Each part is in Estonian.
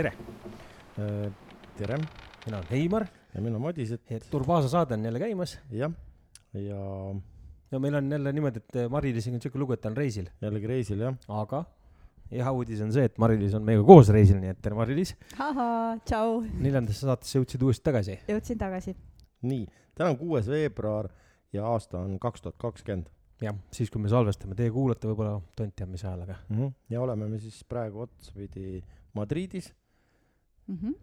tere, tere! Mina olen Heimar, ja mina Madis, et Turbaasa saade on jälle käimas. Jah, ja ja meil on jälle niimoodi, et Mari-Liisiga on siuke lugu, et ta on reisil, jällegi reisil jah, aga hea uudis on see, et Mari-Liis on meiega koos reisil, nii et tere, Mari-Liis. ahaa, tšau, neljandasse saatesse jõudsid uuesti tagasi. jõudsin tagasi. nii, täna on kuues veebruar ja aasta on kaks tuhat kakskümmend. jah, siis kui me salvestame, teie kuulate võib-olla tont teab mis ajal, aga ja oleme me siis praegu otsapidi Madridis, Mhm.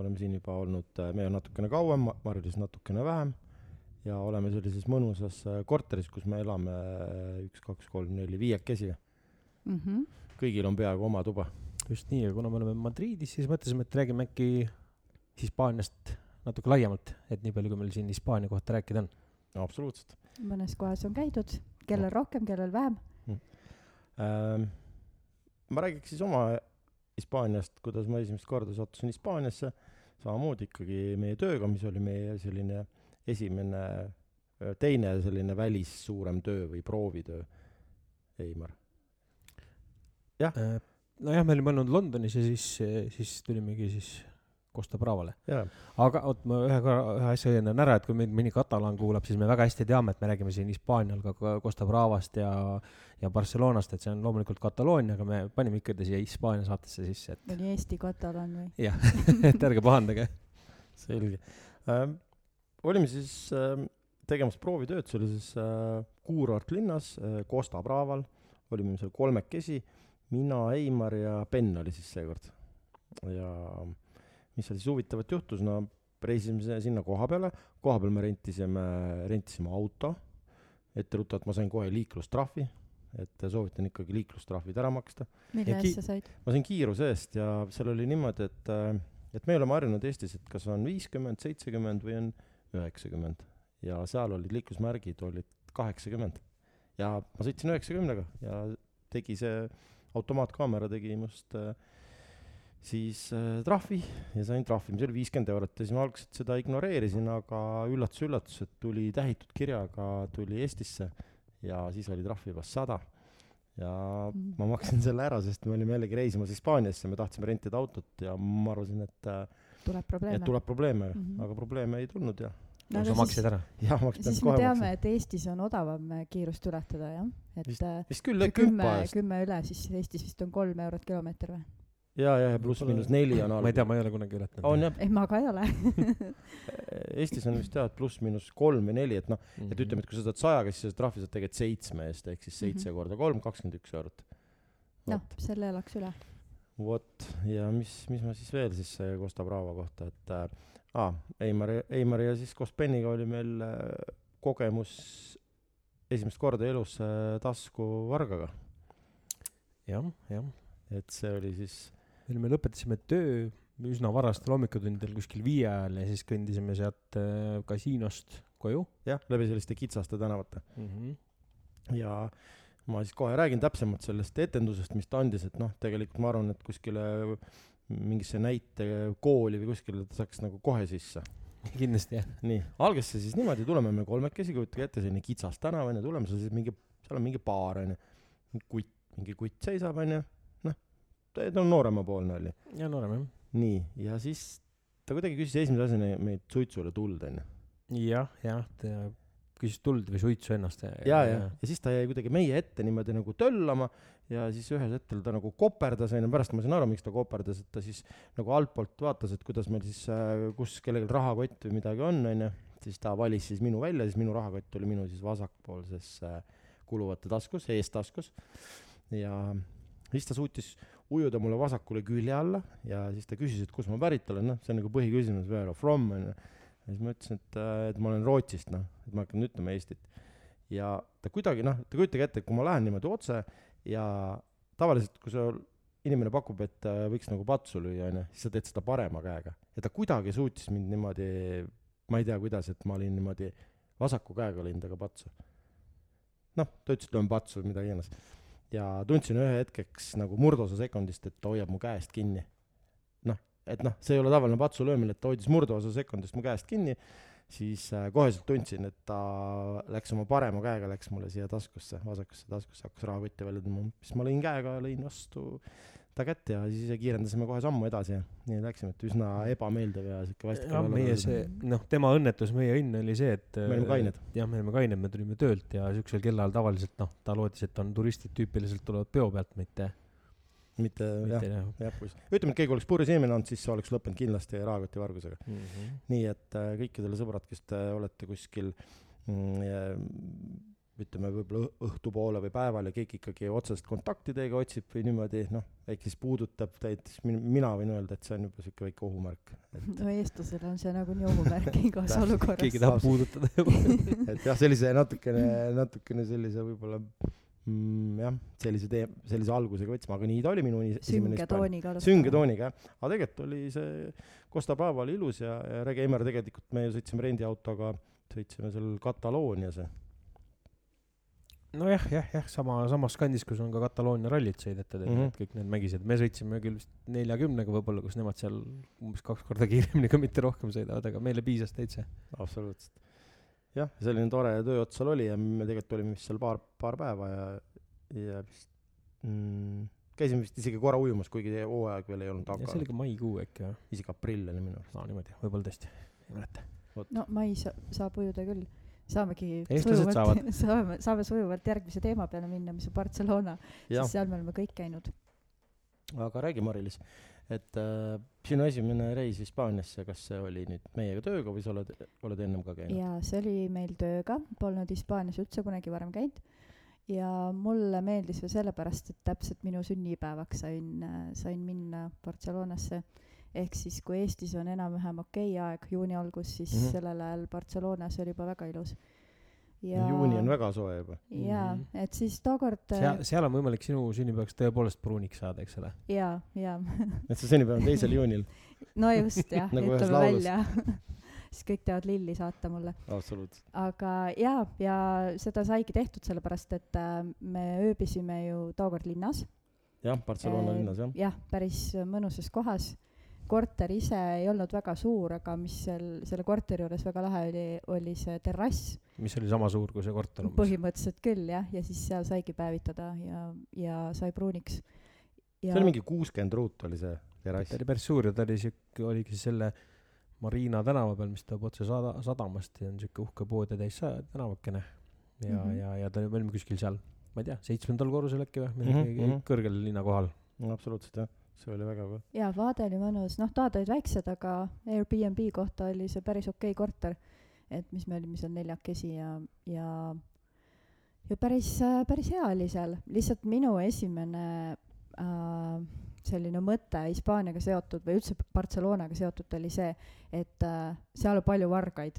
oleme siin juba olnud, meie natukene kauem, Mari-Liis natukene vähem ja oleme sellises mõnusas äh, korteris, kus me elame äh, üks, kaks, kolm, neli, viiekesi. Mhm. kõigil on peaaegu oma tuba. just nii, ja kuna me oleme Madridis, siis mõtlesime, et räägime äkki Hispaaniast natuke laiemalt, et nii palju, kui meil siin Hispaania kohta rääkida on. absoluutselt mõnes kohas on käidud, kellel rohkem, kellel vähem. ähm,. ma räägiks siis oma Hispaaniast, kuidas ma esimest korda sattusin Hispaaniasse, samamoodi ikkagi meie tööga, mis oli meie selline esimene, teine selline välis suurem töö või proovitöö, Heimar. nojah, me olime olnud Londonis ja siis, siis tulimegi siis Costa Bravale. aga oot, ma ühe korra, ühe asja õiendan ära, et kui meid mõni katalaan kuulab, siis me väga hästi teame, et me räägime siin Hispaanial ka Costa Bravast ja, ja Barcelonast, et see on loomulikult Kataloonia, aga me panime ikka ta siia Hispaania saatesse sisse, et mõni Eesti katalan või? jah, et ärge pahandage. selge ähm,. olime siis ähm, tegemas proovitööd, see oli siis äh, kuurortlinnas äh, Costa Braval, olime seal kolmekesi, mina, Heimar ja Ben oli siis seekord. ja mis seal siis huvitavat juhtus, no reisisime sinna koha peale, koha peal me rentisime, rentisime auto, etteruttavalt ma sain kohe liiklustrahvi, et soovitan ikkagi liiklustrahvid ära maksta. mille eest sa said? ma sain kiiruse eest ja seal oli niimoodi, et, et me oleme harjunud Eestis, et kas on viiskümmend, seitsekümmend või on üheksakümmend ja seal olid liiklusmärgid olid kaheksakümmend ja ma sõitsin üheksakümnega ja tegi see automaatkaamera tegi minust äh, siis äh, trahvi ja sain trahvi, mis oli viiskümmend eurot ja siis ma algselt seda ignoreerisin, aga üllatus-üllatus, et tuli tähitud kirjaga tuli Eestisse ja siis oli trahv juba sada ja Mm. ma maksin selle ära, sest me olime jällegi reisimas Hispaaniasse, me tahtsime rentida autot ja ma arvasin, et, tuleb et probleeme? tuleb probleeme mm. -hmm. aga probleeme ei tulnud ja, No sa maksid ära. jah, ma oleks siis me teame, et Eestis on odavam äh, kiirust ületada, jah? et Vist- äh, vist küll, kümme, kümme üle, siis Eestis vist on kolm eurot kilomeeter või? ja, ja, ja pluss-miinus neli on all. ma ei tea, ma ei ole kunagi ületanud. on jah, ei, ma ka ei ole. Eestis on vist jah, et pluss-miinus kolm või neli, et noh, Mhm. et ütleme, et kui sa saad sajaga, siis sa trahvi saad tegelikult seitsme eest, ehk siis seitse Mhm. korda kolm, kakskümmend üks eurot. noh, selle elaks üle. vot, ja mis, mis ma siis veel siis äh, Costa Brava kohta, et äh, aa, Eimar, Eimar ja siis koos Beniga oli meil äh, kogemus esimest korda elus äh, taskuvargaga, jah, jah. et see oli siis me lõpetasime töö üsna varastel hommikutundidel kuskil viie ajal ja siis kõndisime sealt äh, kasiinost koju jah, läbi selliste kitsaste tänavate mm. -hmm. ja ma siis kohe räägin täpsemalt sellest etendusest, mis ta andis, et noh, tegelikult ma arvan, et kuskile mingisse näitekooli või kuskile ta saaks nagu kohe sisse. kindlasti jah. nii, algas see siis niimoodi, tuleme me kolmekesi, kujutage ette, selline kitsas tänav onju, tuleme seal siis mingi, seal on mingi baar onju, kutt, mingi kutt seisab onju, ta on nooremapoolne oli. ja noorem jah. nii, ja siis ta kuidagi küsis esimese asjana meilt suitsule tuld onju. jah, jah, ta küsis tuld või suitsu ennast. ja, ja, ja siis ta jäi kuidagi meie ette niimoodi nagu töllama ja siis ühel hetkel ta nagu koperdas onju, pärast ma sain aru, miks ta koperdas, et ta siis nagu altpoolt vaatas, et kuidas meil siis äh,, kus kellelgi rahakott või midagi on onju, siis ta valis siis minu välja, siis minu rahakott oli minu siis vasakpoolses äh, kuluvate taskus, eestaskus ja siis ta suutis ujuda mulle vasakule külje alla ja siis ta küsis, et kust ma pärit olen, noh, see on nagu põhiküsimus, where are from onju. ja siis ma ütlesin, et, et ma olen Rootsist, noh, et ma hakkan ütlema Eestit. ja ta kuidagi noh, ta kujutage ette, et kui ma lähen niimoodi otse ja tavaliselt, kui sa, inimene pakub, et äh, võiks nagu patsu lüüa, onju, siis sa teed seda parema käega. ja ta kuidagi suutis mind niimoodi, ma ei tea, kuidas, et ma olin niimoodi vasaku käega lõin taga patsu. noh, ta ütles, et löön patsu mida iganes. Ja tundsin ühe hetkeks nagu murdosa sekundist, et ta hoiab mu käest kinni. noh, et noh, see ei ole tavaline patsu löömine, et ta hoidis murdosa sekundist mu käest kinni siis äh, koheselt tundsin, et ta läks oma parema käega, läks mulle siia taskusse, vasakusse taskusse, hakkas rahakotti välja tõmbama, siis ma lõin käega, lõin vastu kätt ja siis kiirendasime kohe sammu edasi ja nii läksime, et üsna ebameeldiv ja siuke vastik meie see, noh, tema õnnetus, meie õnn oli see, et me olime kained. jah, me olime kained, me tulime töölt ja siuksel kellaajal tavaliselt noh, ta lootis, et on turistid tüüpiliselt tulevad peo pealt, mitte, mitte mitte jah jah, ütleme, et keegi oleks purjus inimene olnud, siis see oleks lõppenud kindlasti rahakoti vargusega. mm. -hmm. nii et äh, kõikidele sõbrad, kes te olete kuskil mm, ütleme võib-olla õhtupoole või päeval ja keegi ikkagi otsest kontakti teiega otsib või niimoodi noh, ehk siis puudutab teid, siis min- mina võin öelda, et see on juba siuke väike ohumärk. no eestlasel on see nagunii ohumärk igas olukorras keegi. tahab puudutada juba. et jah, sellise natukene, natukene sellise võib-olla mm, jah, sellise tee, sellise algusega võtsime, aga nii ta oli minu esimene sünge tooniga. sünge. tooniga jah, aga tegelikult oli see Costa Brava oli ilus ja, ja Rege Eimer tegelikult me ju sõitsime rendiautoga, sõitsime seal Kataloonias ja nojah, jah, jah, sama, samas kandis, kus on ka Kataloonia rallit sõidetud, et mm. -hmm. kõik need mägised, me sõitsime küll vist neljakümnega võib-olla, kus nemad seal umbes kaks korda kiiremini, kui mitte rohkem sõidavad, aga meile piisas täitsa. absoluutselt. jah, selline tore tööots seal oli ja me tegelikult olime vist seal paar, paar päeva ja, ja vist mm, käisime vist isegi korra ujumas, kuigi hooaeg veel ei olnud ja see oli, ka maikuu äkki või? isegi aprill oli minu arust. aa, niimoodi, võib-olla tõesti, ei mäleta. no mais sa- saab ujuda küll. Saamegi Eestlased saavad. saame, saame sujuvalt järgmise teema peale minna, mis on Barcelona, sest, seal me oleme kõik käinud. aga räägi, Mari-Liis, et äh, sinu esimene reis Hispaaniasse, kas see oli nüüd meiega tööga või sa oled, oled ennem ka käinud? ja see oli meil tööga, polnud Hispaanias üldse kunagi varem käinud ja mulle meeldis veel sellepärast, et täpselt minu sünnipäevaks sain, sain minna Barcelonasse. Ehk siis, kui Eestis on enam-vähem okei aeg, juuni algus, siis mm. -hmm. sellel ajal Barcelonas oli juba väga ilus. ja juuni on väga soe juba. jaa Mhm., et siis tookord seal, seal on võimalik sinu sünnipäevaks tõepoolest pruuniks saada, eks ole. jaa, jaa, et see sünnipäev on teisel juunil, no just jah Nagu ütleme välja siis kõik teevad lilli saata mulle. absoluutselt. aga jaa, ja seda saigi tehtud sellepärast, et äh, me ööbisime ju tookord linnas. jah, Barcelona linnas jah. jah, päris mõnusas kohas. Korter ise ei olnud väga suur, aga mis seal selle korteri juures väga lahe oli, oli see terrass. mis oli sama suur kui see korter umbes. põhimõtteliselt küll jah, ja siis seal saigi päevitada ja, ja sai pruuniks. see oli mingi kuuskümmend ruut oli see terrass ta. oli päris suur ja ta oli siuke, oligi selle Marina tänava peal, mis tuleb otse sada, sadamast ja on siuke uhke pood ja täis tänavakene. ja mm. -hmm. ja, ja ta, me olime kuskil seal, ma ei tea, seitsmendal korrusel äkki või midagi mm -hmm. kõrgel linna kohal. absoluutselt jah, see oli väga kõva. ja vaade oli mõnus, noh, toad olid väiksed, aga Airbnb kohta oli see päris okei korter. et mis me olime seal neljakesi ja, ja, ja päris, päris hea oli seal, lihtsalt minu esimene äh, selline mõte Hispaaniaga seotud või üldse Barcelonaga seotud oli see, et äh, seal on palju vargaid.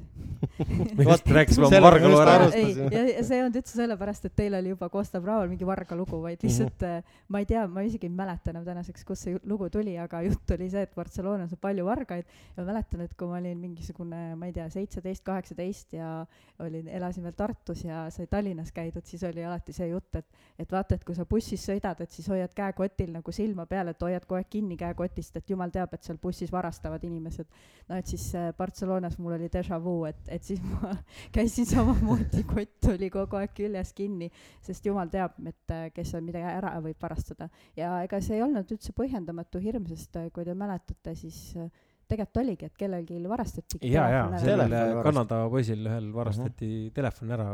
just rääkisime oma just ära. ei, ja, ja see ei olnud üldse sellepärast, et teil oli juba Costa Braval mingi varga lugu, vaid lihtsalt äh, ma ei tea, ma isegi ei mäleta enam tänaseks, kust see lugu tuli, aga jutt oli see, et Barcelonas on palju vargaid ja ma mäletan, et kui ma olin mingisugune, ma ei tea, seitseteist, kaheksateist ja olin, elasin veel Tartus ja sai Tallinnas käidud, siis oli alati see jutt, et et vaata, et kui sa bussis sõidad, et siis hoiad käekotil nagu silma peal, et hoiad kogu aeg kinni käekotist, et jumal teab, et seal bussis varastavad inimesed. no et siis äh, Barcelonas mul oli déjà vu, et, et siis ma käisin samamoodi, kott oli kogu aeg küljes kinni, sest jumal teab, et äh, kes seal midagi ära võib varastada. ja ega see ei olnud üldse põhjendamatu hirm, sest äh, kui te mäletate, siis tegelikult oligi, et kellelgi varastati ja, ja sellel. Kanada poisil ühel varastati telefon ära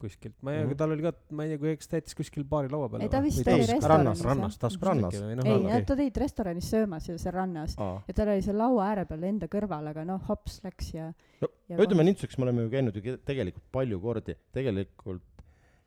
kuskilt, ma ei tea, tal oli ka, ma ei tea, kui eks ta jättis kuskil baari laua peale Ei, ta vist oli restoranis, rannas, Rannas. või noh, ei, okei. ta olid restoranis söömas ju seal rannas. Aa, ja tal oli seal laua ääre peal enda kõrval, aga noh, hops läks ja No, ja ütleme niisuguseks, me oleme ju käinud ju tegelikult palju kordi, tegelikult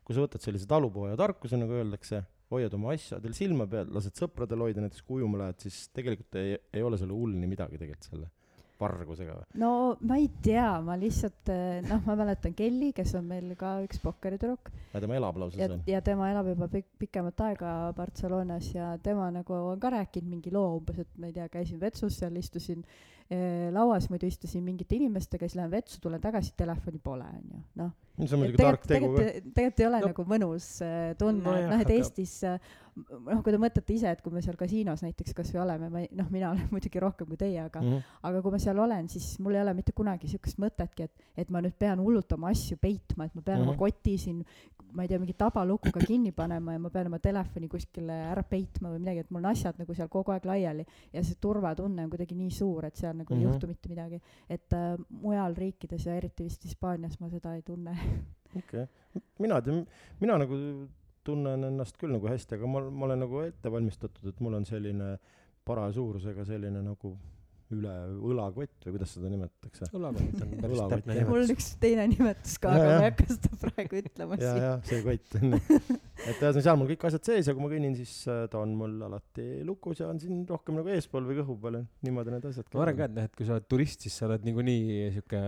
kui sa võtad sellise talupoja tarkuse, nagu öeldakse, hoiad oma asjadel silma peal, lased sõpradel hoida, näiteks kui ujuma lähed, siis tegelikult ei, ei ole selle hull nii midagi tegelikult selle vargusega või? no ma ei tea, ma lihtsalt eh, noh, ma mäletan Kelly, kes on meil ka üks pokkeritüdruk aga tema elab lausa ja seal., ja tema elab juba pik-, pikemat aega Barcelonas ja tema nagu on ka rääkinud mingi loo umbes, et ma ei tea, käisin vetsus seal, istusin lauas, muidu istusin mingite inimestega, siis lähen vetsu, tulen tagasi, telefoni pole, onju, noh. see on muidugi tark tegu ka. tegelikult, ei ole No- nagu mõnus äh, tunda no,, et noh, et Eestis äh, noh, kui te mõtlete ise, et kui me seal kasiinos näiteks kasvõi oleme, ma ei, noh, mina olen muidugi rohkem kui teie, aga Mhm. aga kui ma seal olen, siis mul ei ole mitte kunagi siukest mõtetki, et, et ma nüüd pean hullult oma asju peitma, et ma pean mm -hmm. Mhm. oma koti siin ma ei tea, mingi tabalukuga kinni panema ja ma pean oma telefoni kuskile ära peitma või midagi, et mul on asjad nagu seal kogu aeg laiali ja see turvatunne on kuidagi nii suur, et seal nagu mm -hmm. ei Mhm. juhtu mitte midagi. et äh, mujal riikides ja eriti vist Hispaanias ma seda ei tunne. okei okay., mina tean, mina nagu tunnen ennast küll nagu hästi, aga ma, ma olen nagu ette valmistatud, et mul on selline parasuurusega selline nagu üle õlakott või kuidas seda nimetatakse. õlakott on päris täpne nimetus. mul on üks teine nimetus ka, Ja, aga ma ei hakka seda praegu ütlema ja, siin. ja see kott on et ühesõnaga seal mul kõik asjad sees ja kui ma kõnnin, siis äh, ta on mul alati lukus ja on siin rohkem nagu eespool või kõhu peal ja niimoodi need asjad. ma arvan ka, et noh, et kui sa oled turist, siis sa oled niikuinii sihuke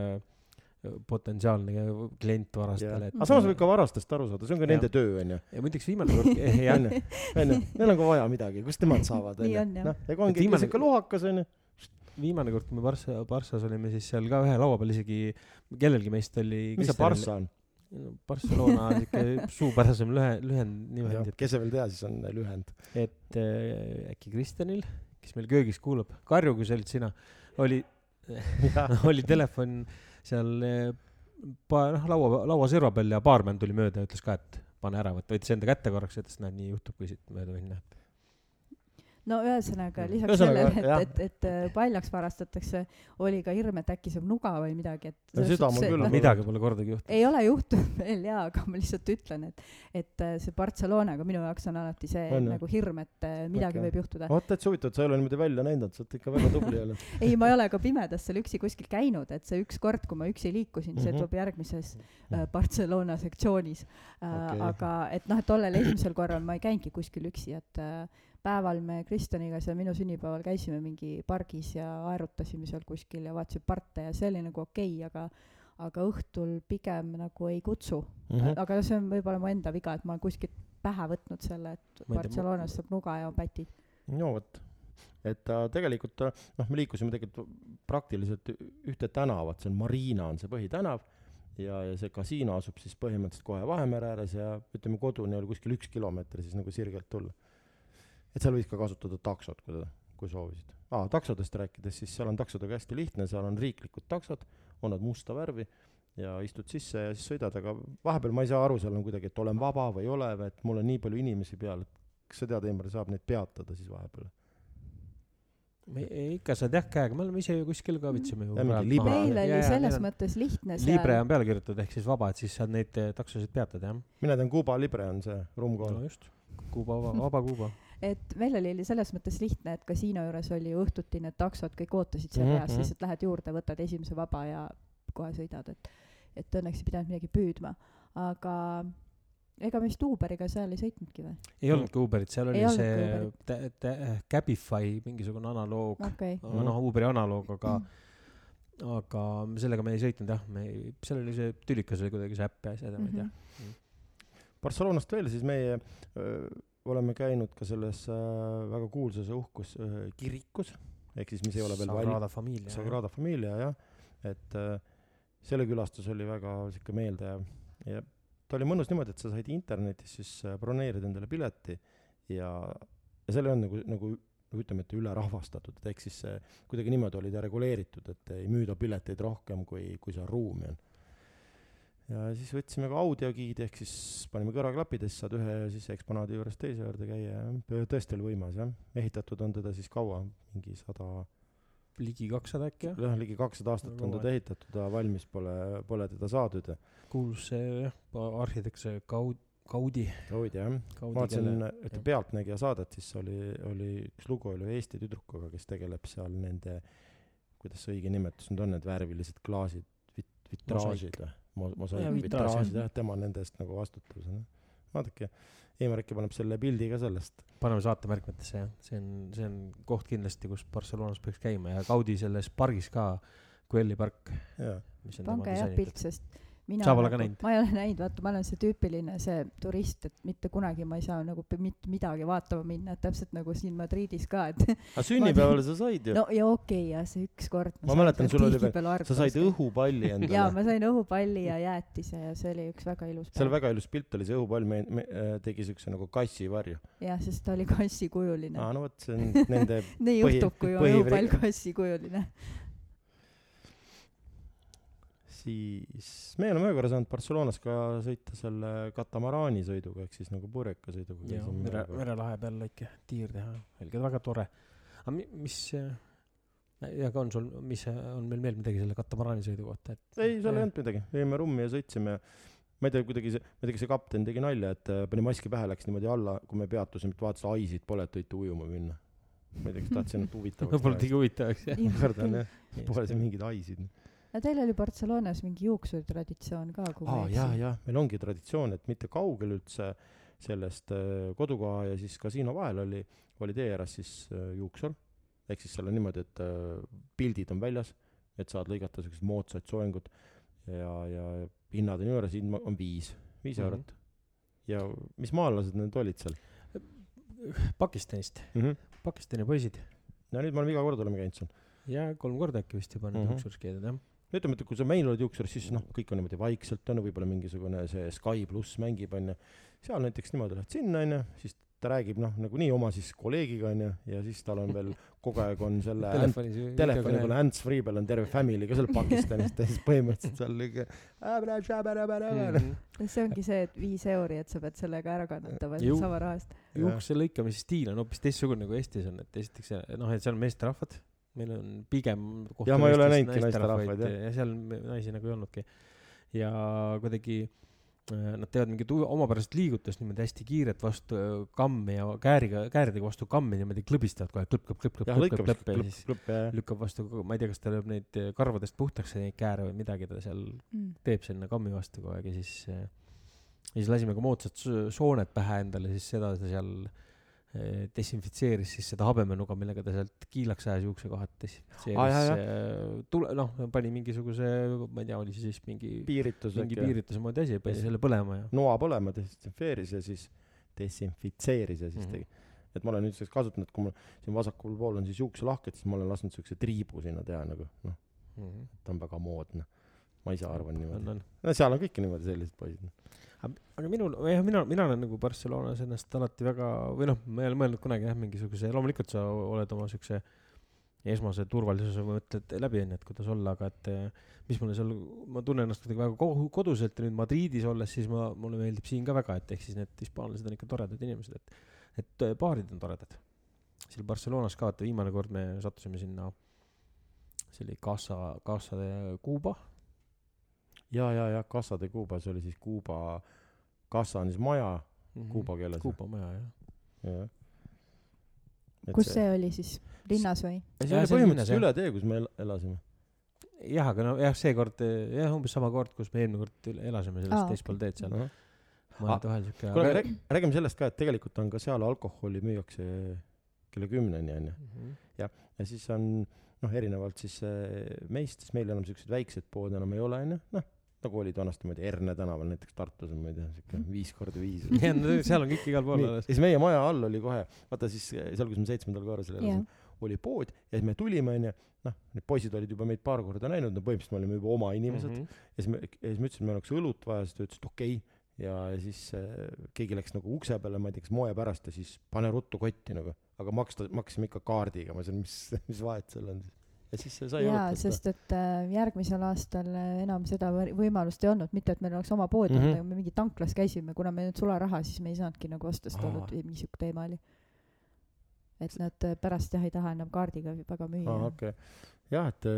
potentsiaalne klient varastele, et aga samas võib ka varastest aru saada, see on ka Jah. nende töö onju. ja muideks viimane kord, onju, onju, neil on ka vaja midagi, kust nemad saavad onju on,. noh, ega ongi viimane- ikka siuke lohakas onju. Viimane kord, kui me Barssa, Barssas olime, siis seal ka ühe laua peal isegi kellelgi meist oli mis see Barssa on? Barcelona siuke suupärasem lühe, lühend niimoodi, kes ei veel tea, siis on lühend. et, et äh, äkki Kristjanil, kes meil köögis kuulab, Karju, kui see olid sina, oli, oli telefon seal äh, pa-, noh, laua, lauaserva peal ja baarmen tuli mööda ja ütles ka, et pane ära, võttis enda kätte korraks ütles, näed, nii juhtub, kui siit mööda minna. No ühesõnaga lisaks Ühesõnaga, sellele, et, et, et paljaks varastatakse, oli ka hirm, et äkki saab nuga või midagi, et No suhtes, mul küll noh, on. midagi pole kordagi juhtunud. ei ole juhtunud veel jaa, aga ma lihtsalt ütlen, et, et äh, see Barcelonaga minu jaoks on alati see On, nagu hirm, et äh, midagi Okei. võib juhtuda. vot täitsa huvitav, et sa ei ole niimoodi välja näinud, sa oled ikka väga tubli olnud. ei, ma ei ole ka pimedas seal üksi kuskil käinud, et see üks kord, kui ma üksi liikusin, see Mhm. tuleb järgmises äh, Barcelona sektsioonis äh, Okei. aga et noh, et tollel esimesel korral ma ei käinudki kuskil üksi, et äh, päeval me Kristjaniga seal minu sünnipäeval käisime mingi pargis ja aerutasime seal kuskil ja vaatasime parte ja see oli nagu okei okay,, aga aga õhtul pigem nagu ei kutsu mm. -hmm. aga see on võib-olla mu enda viga, et ma olen kuskilt pähe võtnud selle, et Barcelonas saab nuga ja pätid. no vot, et ta tegelikult, noh, me liikusime tegelikult praktiliselt ühte tänavat, see on Marina on see põhitänav ja, ja see kasiino asub siis põhimõtteliselt kohe Vahemere ääres ja ütleme, koduni oli kuskil üks kilomeeter siis nagu sirgelt tulla. Et seal võis ka kasutada taksot, kui, kui soovisid. aa, taksodest rääkides, siis seal on taksodega hästi lihtne, seal on riiklikud taksod, on nad musta värvi ja istud sisse ja siis sõidad, aga vahepeal ma ei saa aru, seal on kuidagi, et olen vaba või ei ole või et mul on nii palju inimesi peal, et kas sa tead, Eimar, saab neid peatada siis vahepeal? ikka saad jah käega, me oleme ise ju kuskil ka vitsime ju. Ja libre- meil oli selles on- mõttes lihtne libre seal, on peale kirjutatud ehk siis vaba, et siis saad neid eh, taksosid peatada jah. mina tean, Cuba Libre on see rumkool no just, Kuuba, vaba Kuuba. Et meil oli selles mõttes lihtne, et kasiino juures oli ju õhtuti need taksod kõik ootasid seal Mhm, reas, mhm. lihtsalt lähed juurde, võtad esimese vaba ja kohe sõidad, et et õnneks ei pidanud midagi püüdma, aga ega me vist Uberiga seal ei sõitnudki või? ei olnudki Uberit, seal oli Ei see tä- Cabify mingisugune analoog, Mhm. noh Uberi analoog, aga aga sellega me ei sõitnud jah, me ei, seal oli see tülikas oli kuidagi see äpp ja asjad ja ma ei tea. Barcelonast veel, siis meie öö, oleme käinud ka selles äh, väga kuulsas ja uhkus öö, kirikus, ehk siis mis ei ole veel Sagrada Familia. Sagrada Familia jah, et äh, selle külastus oli väga sihuke meeldejääv ja ta oli mõnus niimoodi, et sa said internetis siis äh, broneerida endale pileti ja, ja seal ei olnud nagu, nagu nagu ütleme, et ülerahvastatud, et ehk siis see kuidagi niimoodi oli ta reguleeritud, et ei müüda pileteid rohkem, kui, kui seal ruumi on. Ja siis võtsime ka audiogiidi, ehk siis panime kõrvaklapid ja siis saad ühe siis eksponaadi juurest teise juurde käia ja tõesti oli võimas jah, ehitatud on teda siis kaua, mingi sada ligi kakssada äkki jah, jah, ligi kakssada aastat on Väga teda ehitatud ja valmis pole, pole teda saadud kuulus see jah, arhitekt see Gaud-, Gaudi, hoidja jah. Gaudi, vaatasin ühte. Pealtnägija saadet, siis oli, oli üks lugu oli Eesti tüdrukuga, kes tegeleb seal nende, kuidas see õige nimetus nüüd on, need värvilised klaasid, vit-, vitraažid või? Mosaik, Jaa, vitraaž, vitraažid jah. tema nende eest nagu vastutab. vaadake, Eimar äkki paneb selle pildi ka sellest. paneme saatemärkmetesse jah, see on, see on koht kindlasti, kus Barcelonas peaks käima ja Gaudi selles pargis ka, Quelli park, pange jah pilt, sest mina Sa pole ka nagu, ma ei ole näinud, vaata, ma olen see tüüpiline see turist, et mitte kunagi ma ei saa nagu mitte midagi vaatama minna, et täpselt nagu siin Madridis ka, et aga sünnipäevale sa said ju no ja okei okay,, ja see üks kord Ma mäletan, sul oli veel- sa said. õhupalli jaa, endale. ma sain õhupalli ja jäätise ja see oli üks väga ilus seal väga ilus pilt oli, see õhupall me, me, äh, tegi siukse nagu kassivarju. jah, sest ta oli kassikujuline aa, no vot, see on nende nii juhtub, kui on õhupall kassikujuline. Siis me oleme ühe korra saanud Barcelonas ka sõita selle katamaraani sõiduga ehk siis nagu purjeka sõiduga ja käisime mere merelahe peal väike tiir teha, helge, väga tore. aga mi- mis, ja ka on sul, mis on meil veel midagi selle katamaraani sõidu kohta, et ei, seal ei olnud midagi, jäime rummi ja sõitsime ma ei tea, kuidagi see, ma ei tea, kas see kapten tegi nalja, et äh, pani maski pähe, läks niimoodi alla, kui me peatusime, et vaatas, aisid pole, et võite ujuma minna. ma ei tea, kas tahtsin ainult huvitavaks võib-olla tegi huvitavaks jah. kardan jah, pole seal mingeid aisid. No teil oli Barcelonas mingi juuksuritraditsioon ka, kui ma ei jaa, eksi. jaa, meil ongi traditsioon, et mitte kaugel üldse sellest äh, kodukoha ja siis kasiino vahel oli, oli tee ääres siis äh, juuksur. ehk siis seal on niimoodi, et äh, pildid on väljas, et saad lõigata siukest moodsat soengut ja, ja hinnad on juures, hind on viis, viis Mhm. eurot. ja mis maalased need olid seal Pakistanist, mm? -hmm. Pakistani poisid ja nüüd me oleme iga kord oleme käinud seal. ja kolm korda äkki vist juba need Mhm. juuksuris käidud jah. ütleme, et kui sa meil oled juuksuris, siis noh, kõik on niimoodi vaikselt onju, võib-olla mingisugune see Sky pluss mängib onju. seal näiteks niimoodi lähed sinna onju, siis ta räägib noh, nagunii oma siis kolleegiga onju ja siis tal on veel kogu aeg on selle telefoni peal hands-free peal on terve family ka seal Pakistanist ja siis põhimõtteliselt seal lõige Mhm. see ongi see, et viis euri, et sa pead sellega ära kannatama Ju- sama raha eest. juukse lõikamise stiil on hoopis teistsugune kui Eestis on, et esiteks see- noh, et seal on meesterahvad, meil on pigem Jah, ma ei ole näinudki naisterahvaid, jah. ja seal naisi nagu ei olnudki. ja kuidagi äh, nad teevad mingit omapärast liigutust niimoodi hästi kiiret vastu äh, kammi ja kääriga, kääridega vastu kammi niimoodi klõbistavad kohe klõpp, klõpp, klõpp, klõpp, klõpp, klõpp ja siis, klõpp ja lükkab vastu, ma ei tea, kas ta lööb neid äh, karvadest puhtaks neid kääre või midagi ta seal Mm. teeb sinna kammi vastu kogu aeg ja siis ja siis lasime ka moodsad so- sooned pähe endale, siis seda ta seal äh, desinfitseeris siis seda habemenuga, millega ta sealt kiilaks ajas juuksekohad Aa, desinfitseeris äh, tule, noh, pani mingisuguse, ma ei tea, oli see siis mingi, piiritus mingi äkki. piirituse moodi asi, pani selle põlema ja noa põlema desinfitseeris ja siis desinfitseeris ja siis Mhm. tegi. et ma olen nüüdseks kasutanud, kui mul siin vasakul pool on siis juukselahked, siis ma olen lasknud siukse triibu sinna teha nagu noh, mm ta on väga moodne. Ma ise arvan niimoodi. no seal on kõik niimoodi sellised poisid. aga minul, jah, mina, mina olen nagu Barcelonas ennast alati väga, või noh, ma ei ole mõelnud kunagi jah, mingisuguse, loomulikult sa oled oma siukse esmase turvalisuse mõtted läbi onju, et kuidas olla, aga et eh, mis mulle seal, ma tunnen ennast kuidagi väga koduselt ja nüüd Madridis olles, siis ma, mulle meeldib siin ka väga, et ehk siis need hispaanlased on ikka toredad inimesed, et, et eh, baarid on toredad. seal Barcelonas ka, vaata viimane kord me sattusime sinna, see oli Casa, Casa de Cuba ja, ja, ja Casa de Cuba, see oli siis Kuuba, Casa on siis maja Mhm. kuuba keeles. Kuuba maja jah. jah. kus see oli siis, linnas või? see oli see põhimõtteliselt üle tee, kus me el- elasime. jah, aga no jah, seekord eh, jah, umbes sama kord, kus me eelmine kord üle- elasime sellest ah, teispool teed seal. kuule, mõned vahel siuke. räägi, räägime sellest ka, et tegelikult on ka seal alkoholi müüakse kella kümneni onju. Mhm. ja siis on noh, erinevalt siis äh, meist, siis meil enam siukseid väikseid poode enam ei ole onju, noh nagu olid vanasti niimoodi Erne tänaval näiteks Tartus on, ma ei tea, siuke viis korda viis. jah, no seal on kõik igal pool nii, ja alles. siis meie maja all oli kohe, vaata siis seal, kus me seitsmendal korrusel elasime, oli pood ja siis me tulime onju, noh, need poisid olid juba meid paar korda näinud, no põhimõtteliselt me olime juba oma inimesed mm. Mhm. ja siis me, ja siis ma ütlesin, et meil oleks õlut vaja, siis ta ütles, et okei okay.. ja siis äh, keegi läks nagu ukse peale, ma ei tea, kas moe pärast ja siis pane ruttu kotti nagu, aga maksta, maksime ikka kaardiga, ma ütlesin, mis, mis vahet seal on siis. Ja siis sai jaa, sest et äh, järgmisel aastal äh, enam seda võimalust ei olnud, mitte et meil oleks oma pood olnud mm, -hmm. me mingi tanklas käisime, kuna meil ei olnud sularaha, siis me ei saanudki nagu osta seda õlut või mingi siuke teema oli. et nad äh, pärast jah ei taha enam kaardiga väga müüa aa, okei okay.. jah, et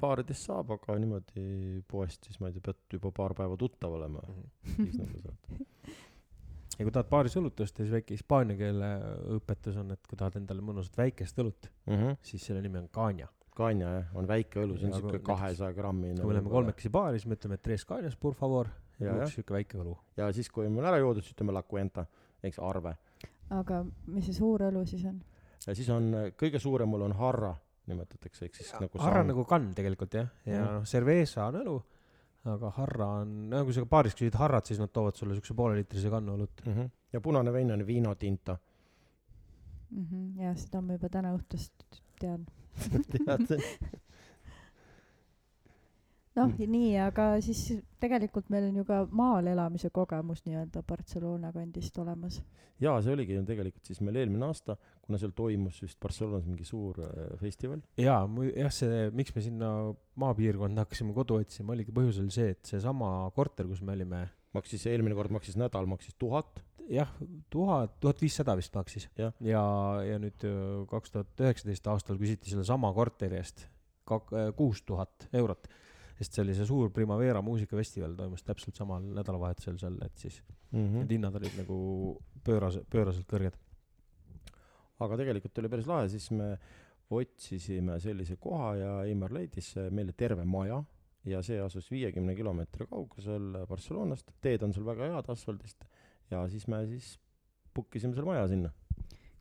baaridest saab, aga niimoodi poest siis ma ei tea, pead juba paar päeva tuttav olema, siis nagu saad. ja kui tahad baaris õlut osta, siis väike hispaania keele õpetus on, et kui tahad endale mõnusat väikest õlut, siis selle nimi on caña. Kanja jah, on väike õlu, see on siuke kui kahesaja grammi. kui me läheme kolmekesi baari, siis me ütleme, et tres cañas por favor üks siuke väike õlu. ja siis, kui on ära joodud, siis ütleme la cuenta, eks arve. aga mis see suur õlu siis on? ja siis on kõige suurem mul on harra nimetatakse, ehk siis nagu harra sang- nagu kann tegelikult jah, ja Mhm. noh, cerveza on õlu, aga harra on, no kui sa baaris küsid harrat, siis nad toovad sulle siukse pooleliitrise kannu õlut. mm. -hmm. ja punane vein on vino tinto. Mhm, jah, seda ma juba täna õhtust tean. tead? noh, nii, aga siis tegelikult meil on ju ka maal elamise kogemus nii-öelda Barcelona kandist olemas. jaa, see oligi ju tegelikult siis meil eelmine aasta, kuna seal toimus vist Barcelonas mingi suur äh, festival. jaa, jah, see, miks me sinna maapiirkonda hakkasime kodu otsima, oligi põhjus oli see, et seesama korter, kus me olime, maksis, eelmine kord maksis nädal, maksis tuhat. jah, tuhat, tuhat viissada vist maksis. Jah. ja, ja nüüd öö, kaks tuhat üheksateist aastal küsiti sellesama korteri eest kak-, kuus tuhat eurot. Sest see oli see suur Primavera muusikafestival toimus täpselt samal nädalavahetusel seal, et siis Mm need hinnad olid nagu pööras-, pööraselt kõrged. aga tegelikult oli päris lahe, siis me otsisime sellise koha ja Eimar leidis äh, meile terve maja ja see asus viiekümne kilomeetri kaugusel Barcelonast, teed on seal väga head asfaldist ja siis me siis book isime selle maja sinna.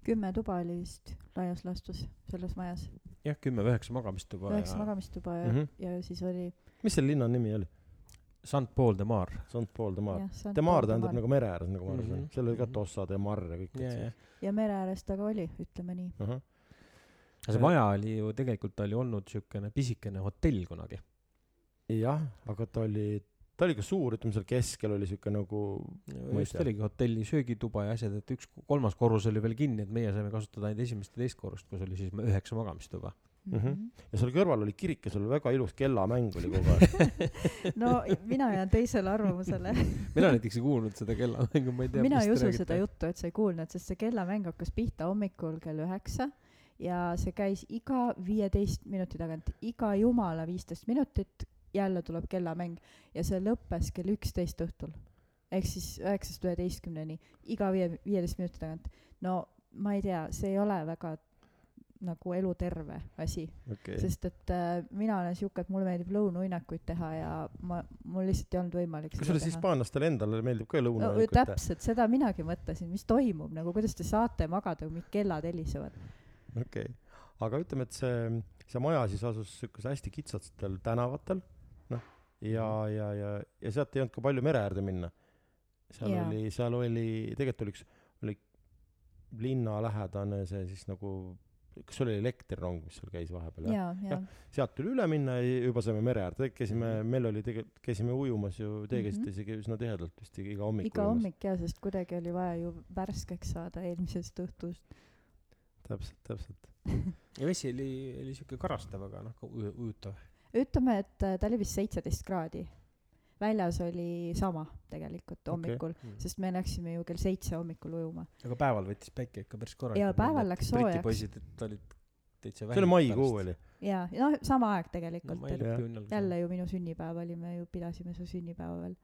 kümme tuba oli vist laias laastus selles majas, jah, kümme või üheksa magamistuba üheksa ja magamistuba ja mm, -hmm. ja siis oli mis selle linna nimi oli? Sant Paul de Mar. Saint-Paul de Mar. de Mar Paul de tähendab Mar. nagu mere ääres, nagu ma aru sain Mhm.. seal oli ka Mhm. Tossa de Mar ja kõik ja, need ja. ja mere ääres ta ka oli, ütleme nii. ahah, aga see maja oli ju tegelikult oli olnud siukene pisikene hotell kunagi. jah, aga ta oli, ta oli ka suur, ütleme seal keskel oli siuke nagu just oligi hotelli söögituba ja asjad, et üks kolmas korrus oli veel kinni, et meie saime kasutada ainult esimest ja teist korrust, kus oli siis üheksa magamistuba. Mhm. ja seal kõrval oli kirik ja seal oli väga ilus kellamäng oli kogu aeg. no mina jään teisele arvamusele. mina näiteks ei kuulnud seda kellamängu, ma ei tea. mina ei usu seda. juttu, et sa ei kuulnud, sest see kellamäng hakkas pihta hommikul kell üheksa ja see käis iga viieteist minuti tagant, iga jumala viisteist minutit jälle tuleb kellamäng ja see lõppes kell üksteist õhtul. ehk siis üheksast üheteistkümneni, iga viie, viieteist minuti tagant. no ma ei tea, see ei ole väga nagu eluterve asi, okei, sest et äh, mina olen siuke, et mulle meeldib lõunauinakuid teha ja ma, mul lihtsalt ei olnud võimalik kusjuures hispaanlastele endale meeldib ka no lõuna või täpselt, seda minagi mõtlesin, mis toimub nagu, kuidas te saate magada, kui mingid kellad helisevad. okei, aga ütleme, et see, see maja siis asus siukesel hästi kitsatel tänavatel, noh, ja, ja, ja, ja sealt ei olnud ka palju mere äärde minna. seal Jaa. oli, seal oli, tegelikult oli üks, oli linnalähedane see siis nagu, kas oli elektrirong, mis seal käis vahepeal, jah? ja, ja Jah. sealt tuli üle minna ja juba saime mere äärde, käisime, meil oli tegelikult, käisime ujumas ju, teie käisite Mhm. isegi üsna tihedalt vist iga hommik iga hommik ja, sest kuidagi oli vaja ju värskeks saada eelmisest õhtust. täpselt, täpselt. ja vesi oli, oli siuke karastav, aga noh, uju- ujutav. ütleme, et äh, ta oli vist seitseteist kraadi. Väljas oli sama tegelikult hommikul okay., sest me läksime ju kell seitse hommikul ujuma. aga päeval võttis päike ikka päris korralikult. Jaa, päeval läks Briti soojaks. poisid, et olid täitsa see oli maikuu. oli. ja, noh, sama aeg tegelikult no,, et jälle ju minu sünnipäev oli, me ju pidasime su sünnipäeva veel.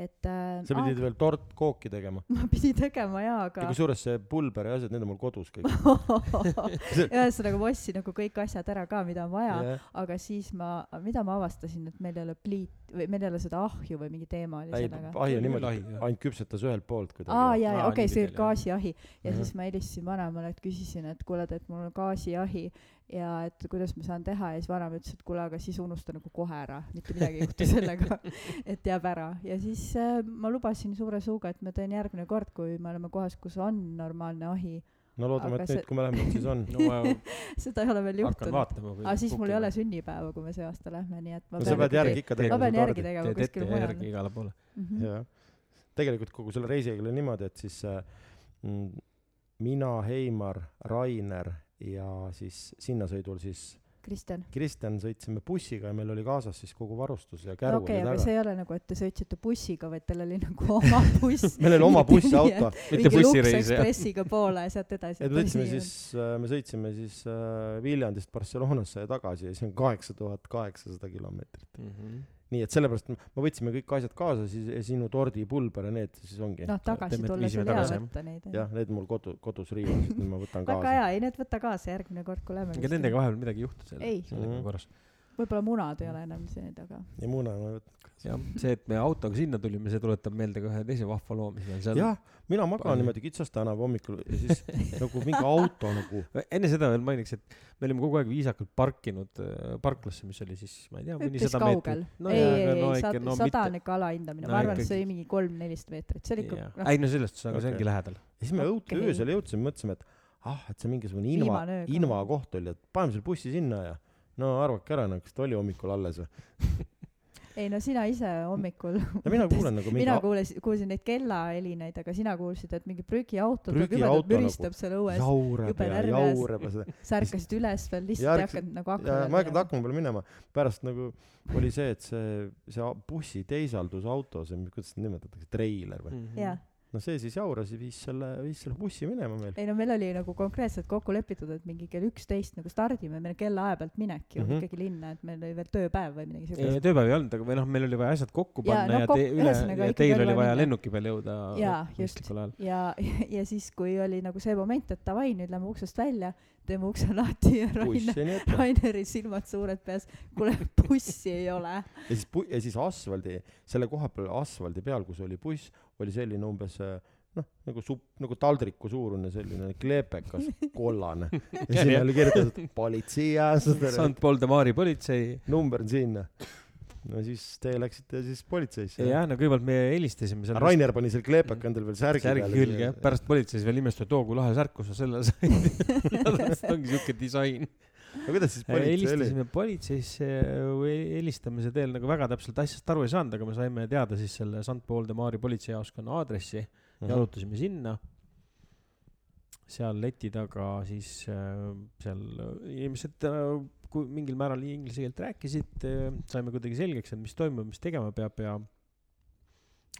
Et äh, sa pidid veel tort kooki tegema. ma pidin tegema jaa, ja aga kusjuures see pulber ja asjad, need on mul kodus kõik. ühesõnaga ma ostsin nagu kõik asjad ära ka, mida on vaja, jah, aga siis ma, mida ma avastasin, et meil ei ole pliit või meil ei ole seda ahju või mingi teema oli ei, sellega. ahi on niimoodi ainult küpsetas ühelt poolt aa kuidagi. jaa, jaa, Aa, okei, see oli oli, jah. gaasiahi ja Mhm. siis ma helistasin vanemale, et küsisin, et kuule, et mul on gaasiahi ja et kuidas ma saan teha ja siis vanem ütles, et kuule, aga siis unusta nagu kohe ära, mitte midagi ei juhtu sellega, et jääb ära ja siis äh, ma lubasin suure suuga, et ma teen järgmine kord, kui me oleme kohas, kus on normaalne ahi. no loodame, et see- nüüd, kui me lähme, et siis on. no seda ei ole veel hakkan juhtunud. aga siis mul ei ole sünnipäeva, kui me see aasta lähme, nii et ma no sa pead järgi ikka tegema ma pean järgi tegema kuskil ja mujal järgi. igale poole. jah, tegelikult kogu selle reisiga oli niimoodi, et siis äh, mm, mina, Heimar, Rainer ja siis sinnasõidul siis Kristjan. Kristjan sõitsime bussiga ja meil oli kaasas siis kogu varustus ja no käru okei, oli aga taga. see ei ole nagu, et te sõitsite bussiga, vaid teil oli nagu oma buss. meil oli oma bussiauto. Mitte bussireis, jah. Ekspressiga poole ja sealt edasi. et me sõitsime siis, me sõitsime siis äh, Viljandist Barcelonasse ja tagasi ja see on kaheksa tuhat kaheksasada kilomeetrit. Mhm. Nii et sellepärast me me võtsime kõik asjad kaasa, siis ja sinu tordipulber ja need siis ongi. noh, tagasi teeme- tulles oli hea võtta neid. jah, need mul kodu, kodus riiulis, et nüüd ma võtan väga kaasa. hea, ei need võta kaasa järgmine kord, kui lähme. ega nendega vahepeal midagi ei juhtu seal. Ei. sellega Mhm. korras. Võib-olla munad ei ole enam need, aga ja muna ma ei võtnud jah, see, et me autoga sinna tulime, see tuletab meelde ka ühe teise vahva loo, mis meil seal. jah, mina magan Palju. niimoodi kitsas tänav hommikul ja siis nagu mingi auto nagu enne seda veel mainiks, et me olime kogu aeg viisakalt parkinud äh, parklasse, mis oli siis, ma ei tea, üpris mõnisada kaugel meetrit.. no ei, ei, ei, ikka, no sada on mitte. ikka alahindamine, No ma arvan, et see oli mingi kolm-neliteist meetrit, see oli ikka noh, ei no sellest, aga see Okei. ongi lähedal. ja siis me Okei. öösel jõudsime, mõtlesime, et ah, et see mingisugune inva inva koht oli, et paneme selle bussi sinna ja no arvake ära, no kas ta oli hommikul alles või? ei no sina ise hommikul ja mina kuulen nagu mingi mina kuulasin kuulsin neid kellahelinaid aga sina kuulsid et mingi prügiauto tuleb Prügiauto jumedalt müristab seal õues jaurab jube ja jaurab ja seda sa ärkasid üles veel lihtsalt ei hakanud nagu akna ma ei hakanud akna peale minema. Pärast nagu oli see et see see bussi teisaldusauto see kuidas seda nimetatakse treiler või? Mhm. jaa no see siis jauras ja viis selle viis selle bussi minema meil ei no meil oli nagu konkreetselt kokku lepitud et mingi kell üksteist nagu stardime meil kellaaja pealt minek ju Mhm. ikkagi linna et meil oli veel tööpäev või midagi ei siukest tööpäev ei olnud aga või noh meil oli vaja asjad kokku panna no ja kok- üle ja teil oli vaja minna. lennuki peal jõuda Jaa, just. ja ja siis kui oli nagu see moment et davai nüüd lähme uksest välja teeme ukse lahti ja Rainer buss ja nii ette Raineri silmad suured peas kuule bussi ei ole ja siis ja siis asfaldi selle koha peal asfaldi peal kus oli buss oli selline umbes äh, noh nagu supp nagu taldriku suurune selline kleepekas kollane. Ja sinna oli kirjutatud politsei St Paul de Mari politsei. Number on sinna. No siis teie läksite siis politseisse jah? No kõigepealt me helistasime seal Rainer pani selle kleepeka endale veel särgi särgi külge jah. Pärast politseis veel imestasid et oo kui lahe särk kus sa selle said. Ongi siuke disain aga kuidas siis politsei oli? helistasime politseisse või helistamise teel nagu väga täpselt asjast aru ei saanud aga me saime teada siis selle St. Paul de Mari politseijaoskonna aadressi Mhm. jalutasime sinna. Seal leti taga siis äh, seal inimesed äh, kui mingil määral inglise keelt rääkisid äh, saime kuidagi selgeks et mis toimub mis tegema peab ja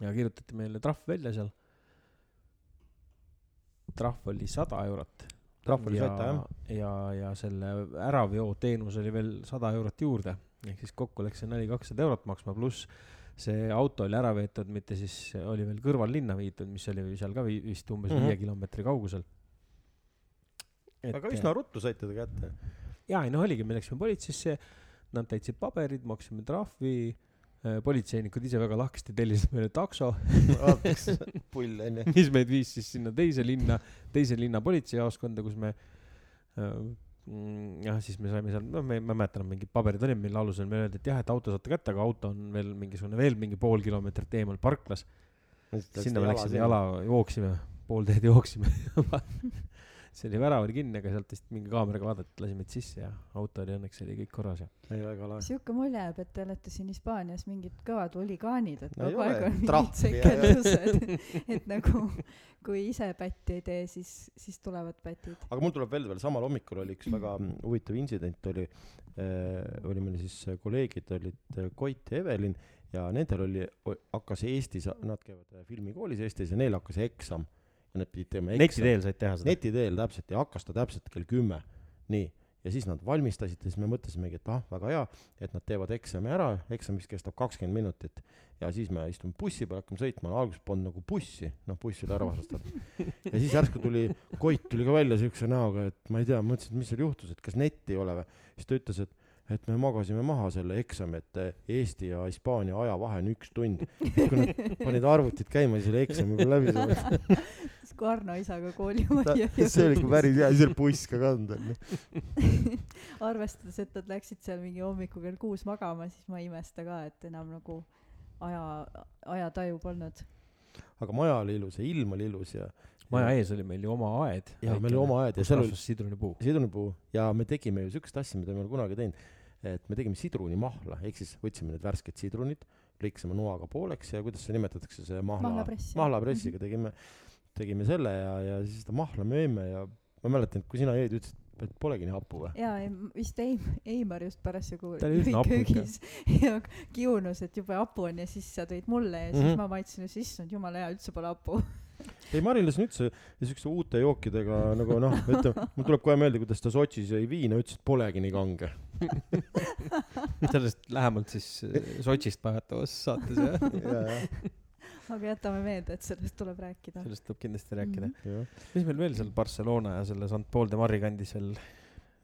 ja kirjutati meile trahv välja seal. Trahv oli sada eurot trahv oli ja sata jah? ja ja selle äraveoteenus oli veel sada eurot juurde. Ehk siis kokku läks see nali kakssada eurot maksma pluss see auto oli ära veetud mitte siis oli veel kõrvallinna viidud mis oli seal ka vi- vist umbes Mhm. viie kilomeetri kaugusel. Aga üsna ruttu saite ta kätte. Jaa ei noh oligi me läksime politseisse nad täitsid paberid maksime trahvi politseinikud ise väga lahkesti tellisid meile takso. Vaataks pull onju. Mis meid viis siis sinna teise linna, teise linna politseijaoskonda, kus me äh, mm, jah, siis me saime seal, noh, me ei mäleta enam, mingid paberid olid, mille alusel meile öeldi, et jah, et auto saate kätte, aga auto on veel mingisugune, veel mingi pool kilomeetrit eemal parklas. sinna me läksime jala, jooksime, pool teed jooksime see oli värav oli kinni, aga sealt vist mingi kaameraga vaadati, lasi meid sisse ja auto oli õnneks oli kõik korras ja. ei väga lahe. Sihuke mulje jääb et te olete siin Hispaanias mingid kõvad huligaanid et No kogu aeg ole, on mingid sekeldused et nagu kui ise pätti ei tee siis siis tulevad pätid. Aga mul tuleb veel veel samal hommikul oli üks väga huvitav intsident oli äh, oli meil siis kolleegid olid äh, Koit ja Evelin ja nendel oli hakkas Eestis nad käivad filmikoolis Eestis ja neil hakkas eksam ja nad pidid tegema neti teel said teha seda? neti teel täpselt ja hakkas ta täpselt kell kümme. Nii. Ja siis nad valmistasid ja siis me mõtlesimegi et ah väga hea et nad teevad eksami ära. Eksam vist kestab kakskümmend minutit. Ja siis me istume bussi peal hakkame sõitma. Alguses polnud nagu bussi. Noh buss oli ära vasastatud ja siis järsku tuli Koit tuli ka välja siukse näoga et ma ei tea mõtlesin et mis seal juhtus et kas netti ei ole või? Siis ta ütles et et me magasime maha selle eksami et eh, Eesti ja Hispaania ajavahe on üks tund kui nad panid arvutid käima siis oli eksami juba läbi saanud siis kui Arno isaga koolimajja see oli ikka päris hea siis oli buss ka kanda onju arvestades et nad läksid seal mingi hommikul kell kuus magama siis ma ei imesta ka et enam nagu aja ajataju polnud aga maja oli ilus ja ilm oli ilus ja maja ees oli meil ju oma aed. jaa, meil oli oma aed ja seal oli sidrunipuu. sidrunipuu ja me tegime ju siukest asja, mida me ei ole kunagi teinud. Et me tegime sidrunimahla, ehk siis võtsime need värsked sidrunid, lõikasime noaga pooleks ja kuidas see nimetatakse, see mahla, mahlapress, mahlapressiga Mhm. tegime, tegime selle ja, ja siis seda mahla me jõime ja ma mäletan, et kui sina jõid, ütlesid, et polegi nii hapu või? jaa, vist Eim-, Eimar just parasjagu oli köögis ja kiunus, et jube hapu on ja siis sa tõid mulle ja siis Mhm. ma maitsesin, et issand jumala hea, üldse pole hapu ei, Marilis on üldse siukeste uute jookidega nagu noh, ütleme, mul tuleb kohe meelde, kuidas ta Sotšis jõi viina, ütles, et polegi nii kange. sellest lähemalt siis äh, Sotšist paevatavas saates jah ja, jah, aga jätame meelde, et sellest tuleb rääkida sellest tuleb kindlasti rääkida mm.. jah. mis meil veel seal Barcelona ja selle Sant Paul de Marri kandis veel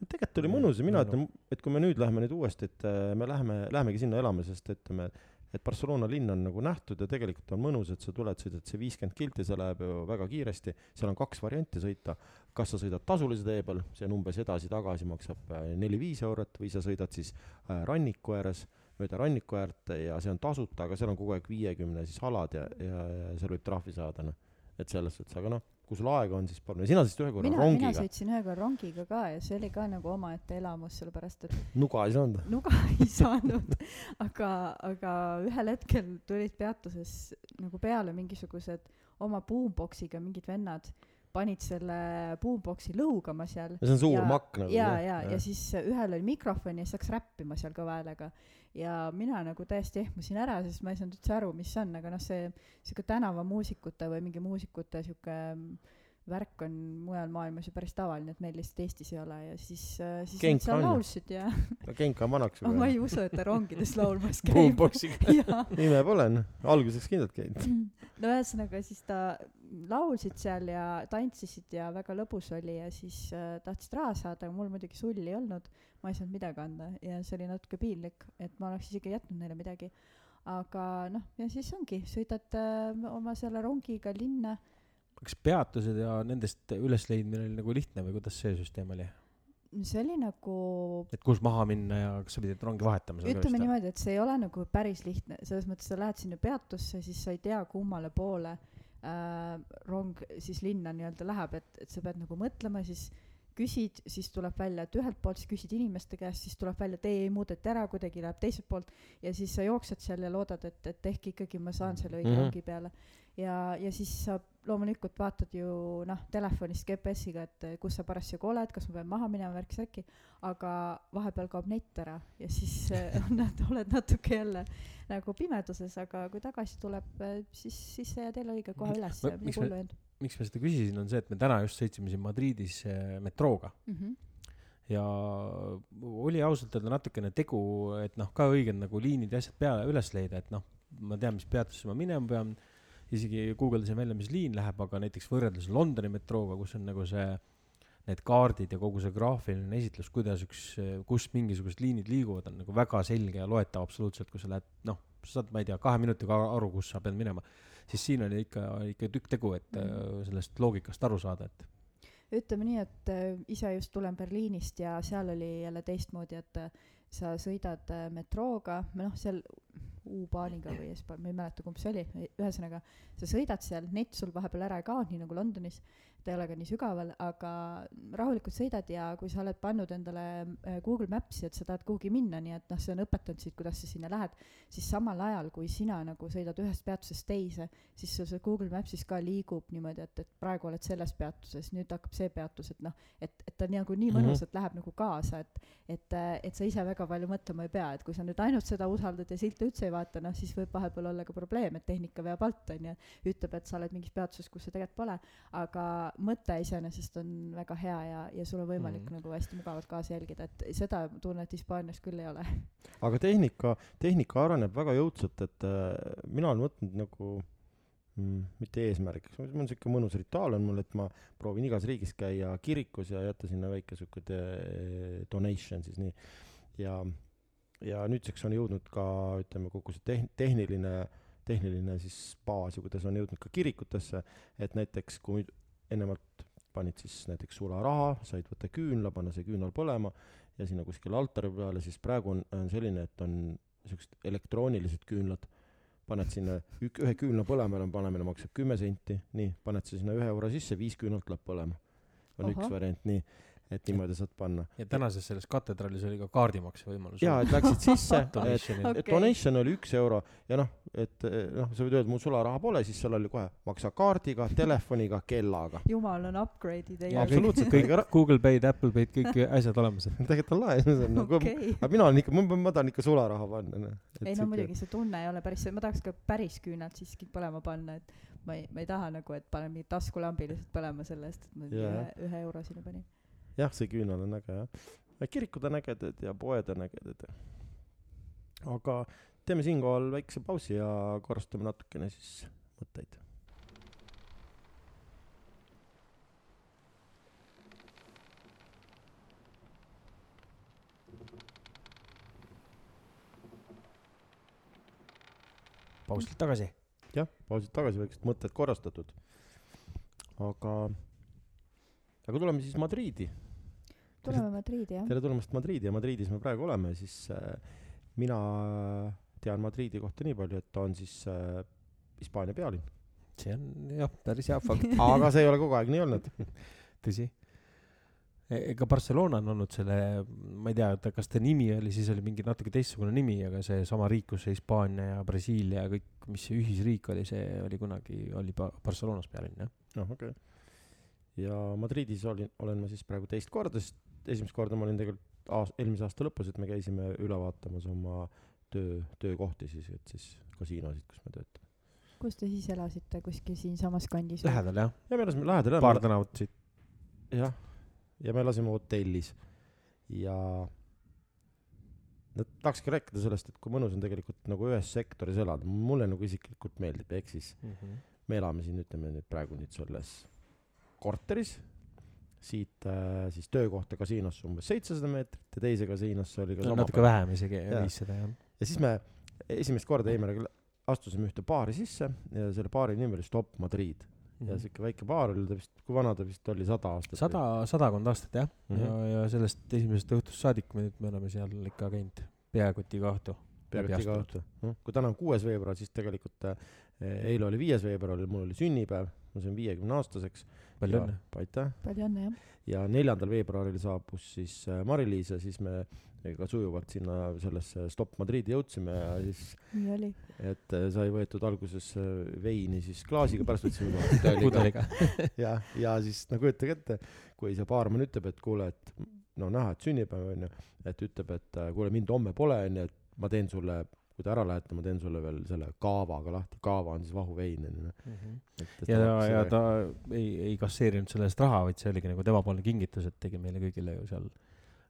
tegelikult oli mõnus ja mina ütlen, et kui me nüüd läheme nüüd uuesti, et äh, me läheme, lähemegi sinna elama, sest ütleme, et Barcelona linn on nagu nähtud ja tegelikult on mõnus, et sa tuled, sõidad see viiskümmend kilti, see läheb ju väga kiiresti, seal on kaks varianti sõita, kas sa sõidad tasulise tee peal, see on umbes edasi-tagasi maksab äh, neli-viis eurot või sa sõidad siis äh, ranniku ääres, mööda ranniku äärt ja see on tasuta, aga seal on kogu aeg viiekümne siis alad ja, ja, ja seal võib trahvi saada, noh. et selles suhtes, aga noh, kui sul aega on, siis palun, ja sina sõitsid ühe korra mina, mina rongiga, sõitsin ühe korra rongiga ka ja see oli ka nagu omaette elamus, sellepärast et nuga ei saanud. nuga ei saanud, aga, aga ühel hetkel tulid peatuses nagu peale mingisugused oma boomboxiga mingid vennad, panid selle boomboxi lõugama seal. see on suur ja, makk nagu. ja, ja, ja siis ühel oli mikrofon ja siis hakkas räppima seal kõva häälega ja mina nagu täiesti ehmusin ära, sest ma ei saanud üldse aru, mis see on, aga noh, see sihuke tänavamuusikute või mingi muusikute sihuke värk on mujal maailmas ju päris tavaline, et meil lihtsalt Eestis ei ole ja siis, siis Genka nad seal laulsid ja Genka on vanaks aga ma juba. ei usu, et ta rongides laulmas käib. Boomboxiga. ime pole noh, alguseks kindlalt käinud. no ühesõnaga siis ta laulsid seal ja tantsisid ja väga lõbus oli ja siis äh, tahtsid raha saada, aga mul muidugi sulli ei olnud, ma ei saanud midagi anda ja see oli natuke piinlik, et ma oleks isegi jätnud neile midagi. aga noh, ja siis ongi, sõidad äh, oma selle rongiga linna, kas peatused ja nendest ülesleidmine oli nagu lihtne või kuidas see süsteem oli? see oli nagu et kus maha minna ja kas sa pidid rongi vahetama ütleme niimoodi, et see ei ole nagu päris lihtne, selles mõttes sa lähed sinna peatusse, siis sa ei tea, kummale poole äh, rong siis linna nii-öelda läheb, et, et sa pead nagu mõtlema, siis küsid, siis tuleb välja, et ühelt poolt siis küsid inimeste käest, siis tuleb välja, tee muudeti ära, kuidagi läheb teiselt poolt ja siis sa jooksed seal ja loodad, et, et ehk ikkagi ma saan selle õige Mhm. mm -hmm. rongi peale. ja, ja siis sa loomulikult vaatad ju noh, telefonist GPS-iga, et kus sa parasjagu oled, kas ma pean maha minema, värk-särki, aga vahepeal kaob net ära ja siis on nad, oled natuke jälle nagu pimeduses, aga kui tagasi tuleb, siis, siis sa jääd jälle õige koha üles midagi hullu ei olnud miks ma seda küsisin, on see, et me täna just sõitsime siin Madridis metrooga mm. -hmm. ja oli ausalt öelda natukene tegu, et noh, ka õiged nagu liinid ja asjad peale üles leida, et noh, ma tean, mis peatusse ma minema pean, isegi guugeldasin välja, mis liin läheb, aga näiteks võrreldes Londoni metrooga, kus on nagu see, need kaardid ja kogu see graafiline esitlus, kuidas üks, kus mingisugused liinid liiguvad, on nagu väga selge ja loetav absoluutselt, kui sa lähed, noh, sa saad, ma ei tea, kahe minutiga aru, kus sa pead minema, siis siin oli ikka, ikka tükk tegu, et mm. sellest loogikast aru saada, et ütleme nii, et äh, ise just tulen Berliinist ja seal oli jälle teistmoodi, et äh, sa sõidad äh, metrooga, noh, seal U-baaniga või S-baan, ma ei mäleta, kumb see oli, ühesõnaga sa sõidad seal, net sul vahepeal ära ei kao, nii nagu Londonis, ta ei ole ka nii sügaval, aga rahulikult sõidad ja kui sa oled pannud endale äh, Google Maps'i, et sa tahad kuhugi minna, nii et noh, see on õpetanud sind, kuidas sa sinna lähed, siis samal ajal, kui sina nagu sõidad ühest peatusest teise, siis sul see Google Maps'is ka liigub niimoodi, et, et praegu oled selles peatuses, nüüd hakkab see peatus, et noh, et, et ta nagu nii Mhm. mõnusalt läheb nagu kaasa, et et, et sa ise väga palju mõtlema ei pea, et kui sa nüüd ainult seda usaldad ja silte üldse ei vaata, noh siis võib vahepeal olla ka probleem, et tehnika veab alt, on ju, ütleb, et sa oled mingis peatuses, kus sa tegelikult pole, aga mõte iseenesest on väga hea ja, ja sul on võimalik mm. nagu hästi mugavalt kaasa jälgida, et seda tunnet Hispaanias küll ei ole. aga tehnika, tehnika areneb väga jõudsalt, et äh, mina olen võtnud nagu mm, mitte eesmärgiks, mul on siuke mõnus rituaal on mul, et ma proovin igas riigis käia kirikus ja jätta sinna väike siuke de- donation siis nii. ja, ja nüüdseks on jõudnud ka ütleme kogu see tehn-, tehniline, tehniline siis baas ja kuidas on jõudnud ka kirikutesse, et näiteks kui ennemalt panid siis näiteks sularaha, said võtta küünla, panna see küünal põlema ja sinna kuskile altari peale, siis praegu on, on selline, et on siuksed elektroonilised küünlad, paned sinna ük-, ühe küünla põlemale panemine maksab kümme senti, nii, paned sa sinna ühe euro sisse, viis küünalt läheb põlema. on Oho. üks variant, nii, et niimoodi saad panna. ja tänases selles katedraalis oli ka kaardimakse võimalus. jaa, et läksid sisse, et Donation'il. Okei. et donation oli üks euro ja noh, et eh, noh, sa võid öelda, mul sularaha pole, siis seal oli kohe maksa kaardiga, telefoniga, kellaga. jumal on upgrade'i teinud. absoluutselt. kõik Google Pay'd, Apple Pay'd, kõik asjad olemas, et tegelikult on lahe, see on nagu aga mina olen ikka, ma, ma tahan ikka sularaha panna, noh. ei no muidugi see tunne ei ole päris see, ma tahaks ka päris küünalt siiski põlema panna, et ma ei, ma ei taha nagu, et panen mingi taskulambi lihtsalt põlema selle eest, et ma Jaa. ühe, ühe euro sinna panin. jah, see küünal on äge jah. kirikud on ägedad ja poed on ägedad. aga teeme siinkohal väikse pausi ja korrastame natukene siis mõtteid. pausilt tagasi. jah, pausilt tagasi väiksed mõtted korrastatud. aga, aga tuleme siis Madriidi. Tuleme Madriidi jah. tere tulemast Madriidi ja Madriidis me praegu oleme, siis äh, mina tean Madriidi kohta nii palju, et ta on siis äh, Hispaania pealinn. see on jah, päris hea fakt, aga see ei ole kogu aeg nii olnud. tõsi. ega Barcelona on olnud selle, ma ei tea, et kas ta nimi oli, siis oli mingi natuke teistsugune nimi, aga seesama riik, kus see Hispaania ja Brasiilia ja kõik, mis see ühisriik oli, see oli kunagi, oli Ba- Barcelonas pealinn jah. noh, okei okay.. ja Madridis olin, olen ma siis praegu teist korda, sest esimest korda ma olin tegelikult aas-, eelmise aasta lõpus, et me käisime üle vaatamas oma töö, töökohti siis, et siis kasiinosid, kus me töötame. kus te siis elasite, kuskil siinsamas kandis? lähedal jah, ja me elasime lähedal paar jah, tänavat siit. jah, ja me elasime hotellis. Ja no tahakski rääkida sellest, et kui mõnus on tegelikult nagu ühes sektoris elada, mulle nagu isiklikult meeldib, ehk siis me elame siin, ütleme nüüd praegu nüüd selles korteris, siit äh, siis töökohta kasiinosse umbes seitsesada meetrit ja teise kasiinosse oli ka no natuke palju. vähem isegi, viissada jah. ja siis me esimest korda Eimeriga lä- astusime ühte baari sisse ja selle baari nimi oli Stop Madrid ja siuke väike baar oli ta vist, kui vana ta vist oli, sada aastat? Mhm. sada, sadakond aastat jah mm, Mhm. -hmm. ja, ja sellest esimesest õhtust saadik me nüüd, me oleme seal ikka käinud peakoti kahtu. peaaegu läbi iga õhtu. kui täna on kuues veebruar, siis tegelikult äh, eile oli viies veebruar, mul oli sünnipäev, ma sain viiekümne aastaseks. Palju õnne. aitäh. palju õnne jah. ja neljandal veebruaril saabus siis äh, Mari-Liis ja siis me ka sujuvalt sinna sellesse Stop Madridi jõudsime ja siis, nii oli. et äh, sai võetud alguses äh, veini siis klaasiga, pärast võtsime pudeliga. ja, ja siis no kujutage ette, kui see baarmen ütleb, et kuule, et no näha, et sünnipäev onju, et ütleb, et äh, kuule, mind homme pole onju, et ma teen sulle, kui te ära lähete, ma teen sulle veel selle kaavaga lahti, kaava on siis vahuvein onju. ja, ja, ja ta ei, ei kasseerinud selle eest raha, vaid see oligi nagu temapoolne kingitus, et tegi meile kõigile ju seal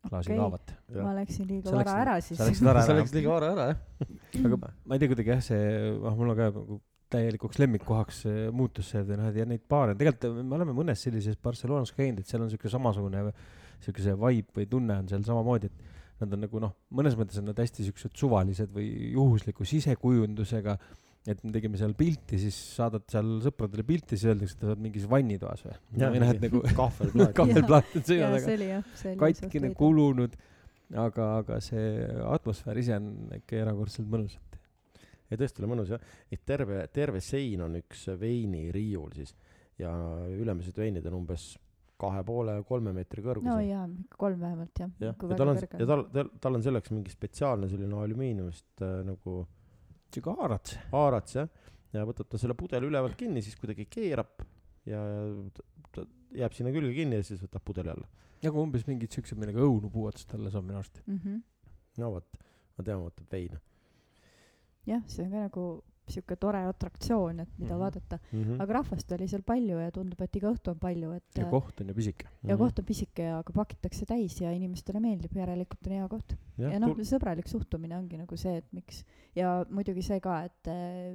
klaasi Okei. kaavat. ma läksin liiga Sa vara läksid- ära siis sa. läksid ära läks. liiga vara ära jah. aga ma ei tea, kuidagi jah, see, ah mul on ka nagu täielikuks lemmikkohaks eh, muutus see, et noh, ja neid baare, tegelikult me oleme mõnes sellises Barcelonas käinud, et seal on siuke samasugune, siuke see vibe või tunne on seal samamoodi, et nad on nagu noh, mõnes mõttes on nad hästi siuksed suvalised või juhusliku sisekujundusega. et me tegime seal pilti, siis saadad seal sõpradele pilti, siis öeldakse, et sa oled mingis vannitoas või. või noh, et nagu kahvelplaat. kahvelplaat on seina jaa, taga katkine, kulunud, aga, aga see atmosfäär ise on ikka erakordselt mõnus. ja tõesti oli mõnus jah, et terve, terve sein on üks veiniriiul siis ja ülemised veinid on umbes kahe poole, kolme meetri kõrgusel no jaa, kolm vähemalt jah. jah, ja tal on, ja tal, tal, tal on selleks mingi spetsiaalne selline alümiiniumist äh, nagu sihuke haarats. haarats jah, ja võtab ta selle pudeli ülevalt kinni, siis kuidagi keerab ja ta, ta jääb sinna külge kinni ja siis võtab pudeli alla. nagu umbes mingid siuksed, millega õunu puuotsa alla saab minu arust. Mhm. no vot, ma tean, võtab veina jah, see on ka nagu sihuke tore atraktsioon, et mida Mhm. vaadata. mm. -hmm. aga rahvast oli seal palju ja tundub, et iga õhtu on palju, et ja koht on ju pisike. ja koht on pisike ja aga pakitakse täis ja inimestele meeldib, järelikult on hea koht. ja noh, sõbralik suhtumine ongi nagu see, et miks ja muidugi see ka, et,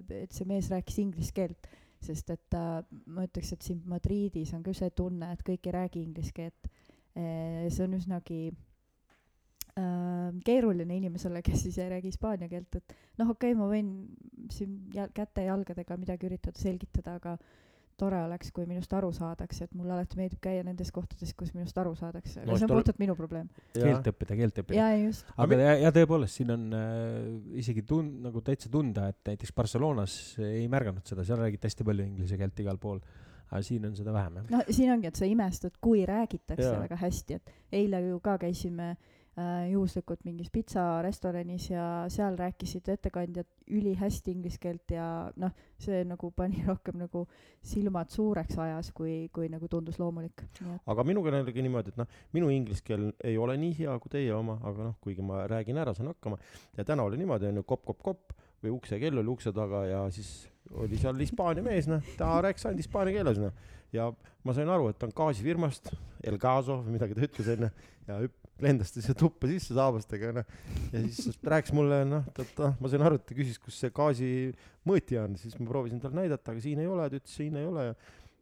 et see mees rääkis inglise keelt, sest et ta, ma ütleks, et siin Madridis on küll see tunne, et kõik ei räägi inglise keelt. see on üsnagi äh, keeruline inimesele, kes siis ei räägi hispaania keelt, et noh, okei okay,, ma võin siin jal-, käte-jalgadega midagi üritada selgitada, aga tore oleks, kui minust aru saadakse, et mulle alati meeldib käia nendes kohtades, kus minust aru saadakse, No aga see siis on puhtalt minu probleem. keelt õppida, keelt õppida. jaa, just. aga ja, ja tõepoolest, siin on äh, isegi tun-, nagu täitsa tunda, et näiteks Barcelonas ei märganud seda, seal räägiti hästi palju inglise keelt igal pool. aga siin on seda vähem jah. noh, siin ongi, et sa imestad, kui räägitakse Jaa. väga hästi, et eile ju ka käisime äh, juhuslikult mingis pitsarestoranis ja seal rääkisid ettekandjad ülihästi inglise keelt ja noh, see nagu pani rohkem nagu silmad suureks ajas, kui, kui nagu tundus loomulik. aga minuga on jällegi niimoodi, et noh, minu inglise keel ei ole nii hea kui teie oma, aga noh, kuigi ma räägin ära, saan hakkama. ja täna oli niimoodi, onju, kopp-kopp-kopp või uksekell oli ukse taga ja siis oli seal Hispaania mees, noh, ta rääkis ainult hispaania keeles, noh. ja ma sain aru, et ta on gaasifirmast, El Gaso või midagi ta ütles, onju, ja hüpp- lendas ta siia tuppa sisse saabastega, noh. ja siis rääkis mulle, noh, ta, ta, ma sain aru, et ta küsis, kus see gaasimõõtja on, siis ma proovisin talle näidata, aga siin ei ole, ta ütles, siin ei ole. Ja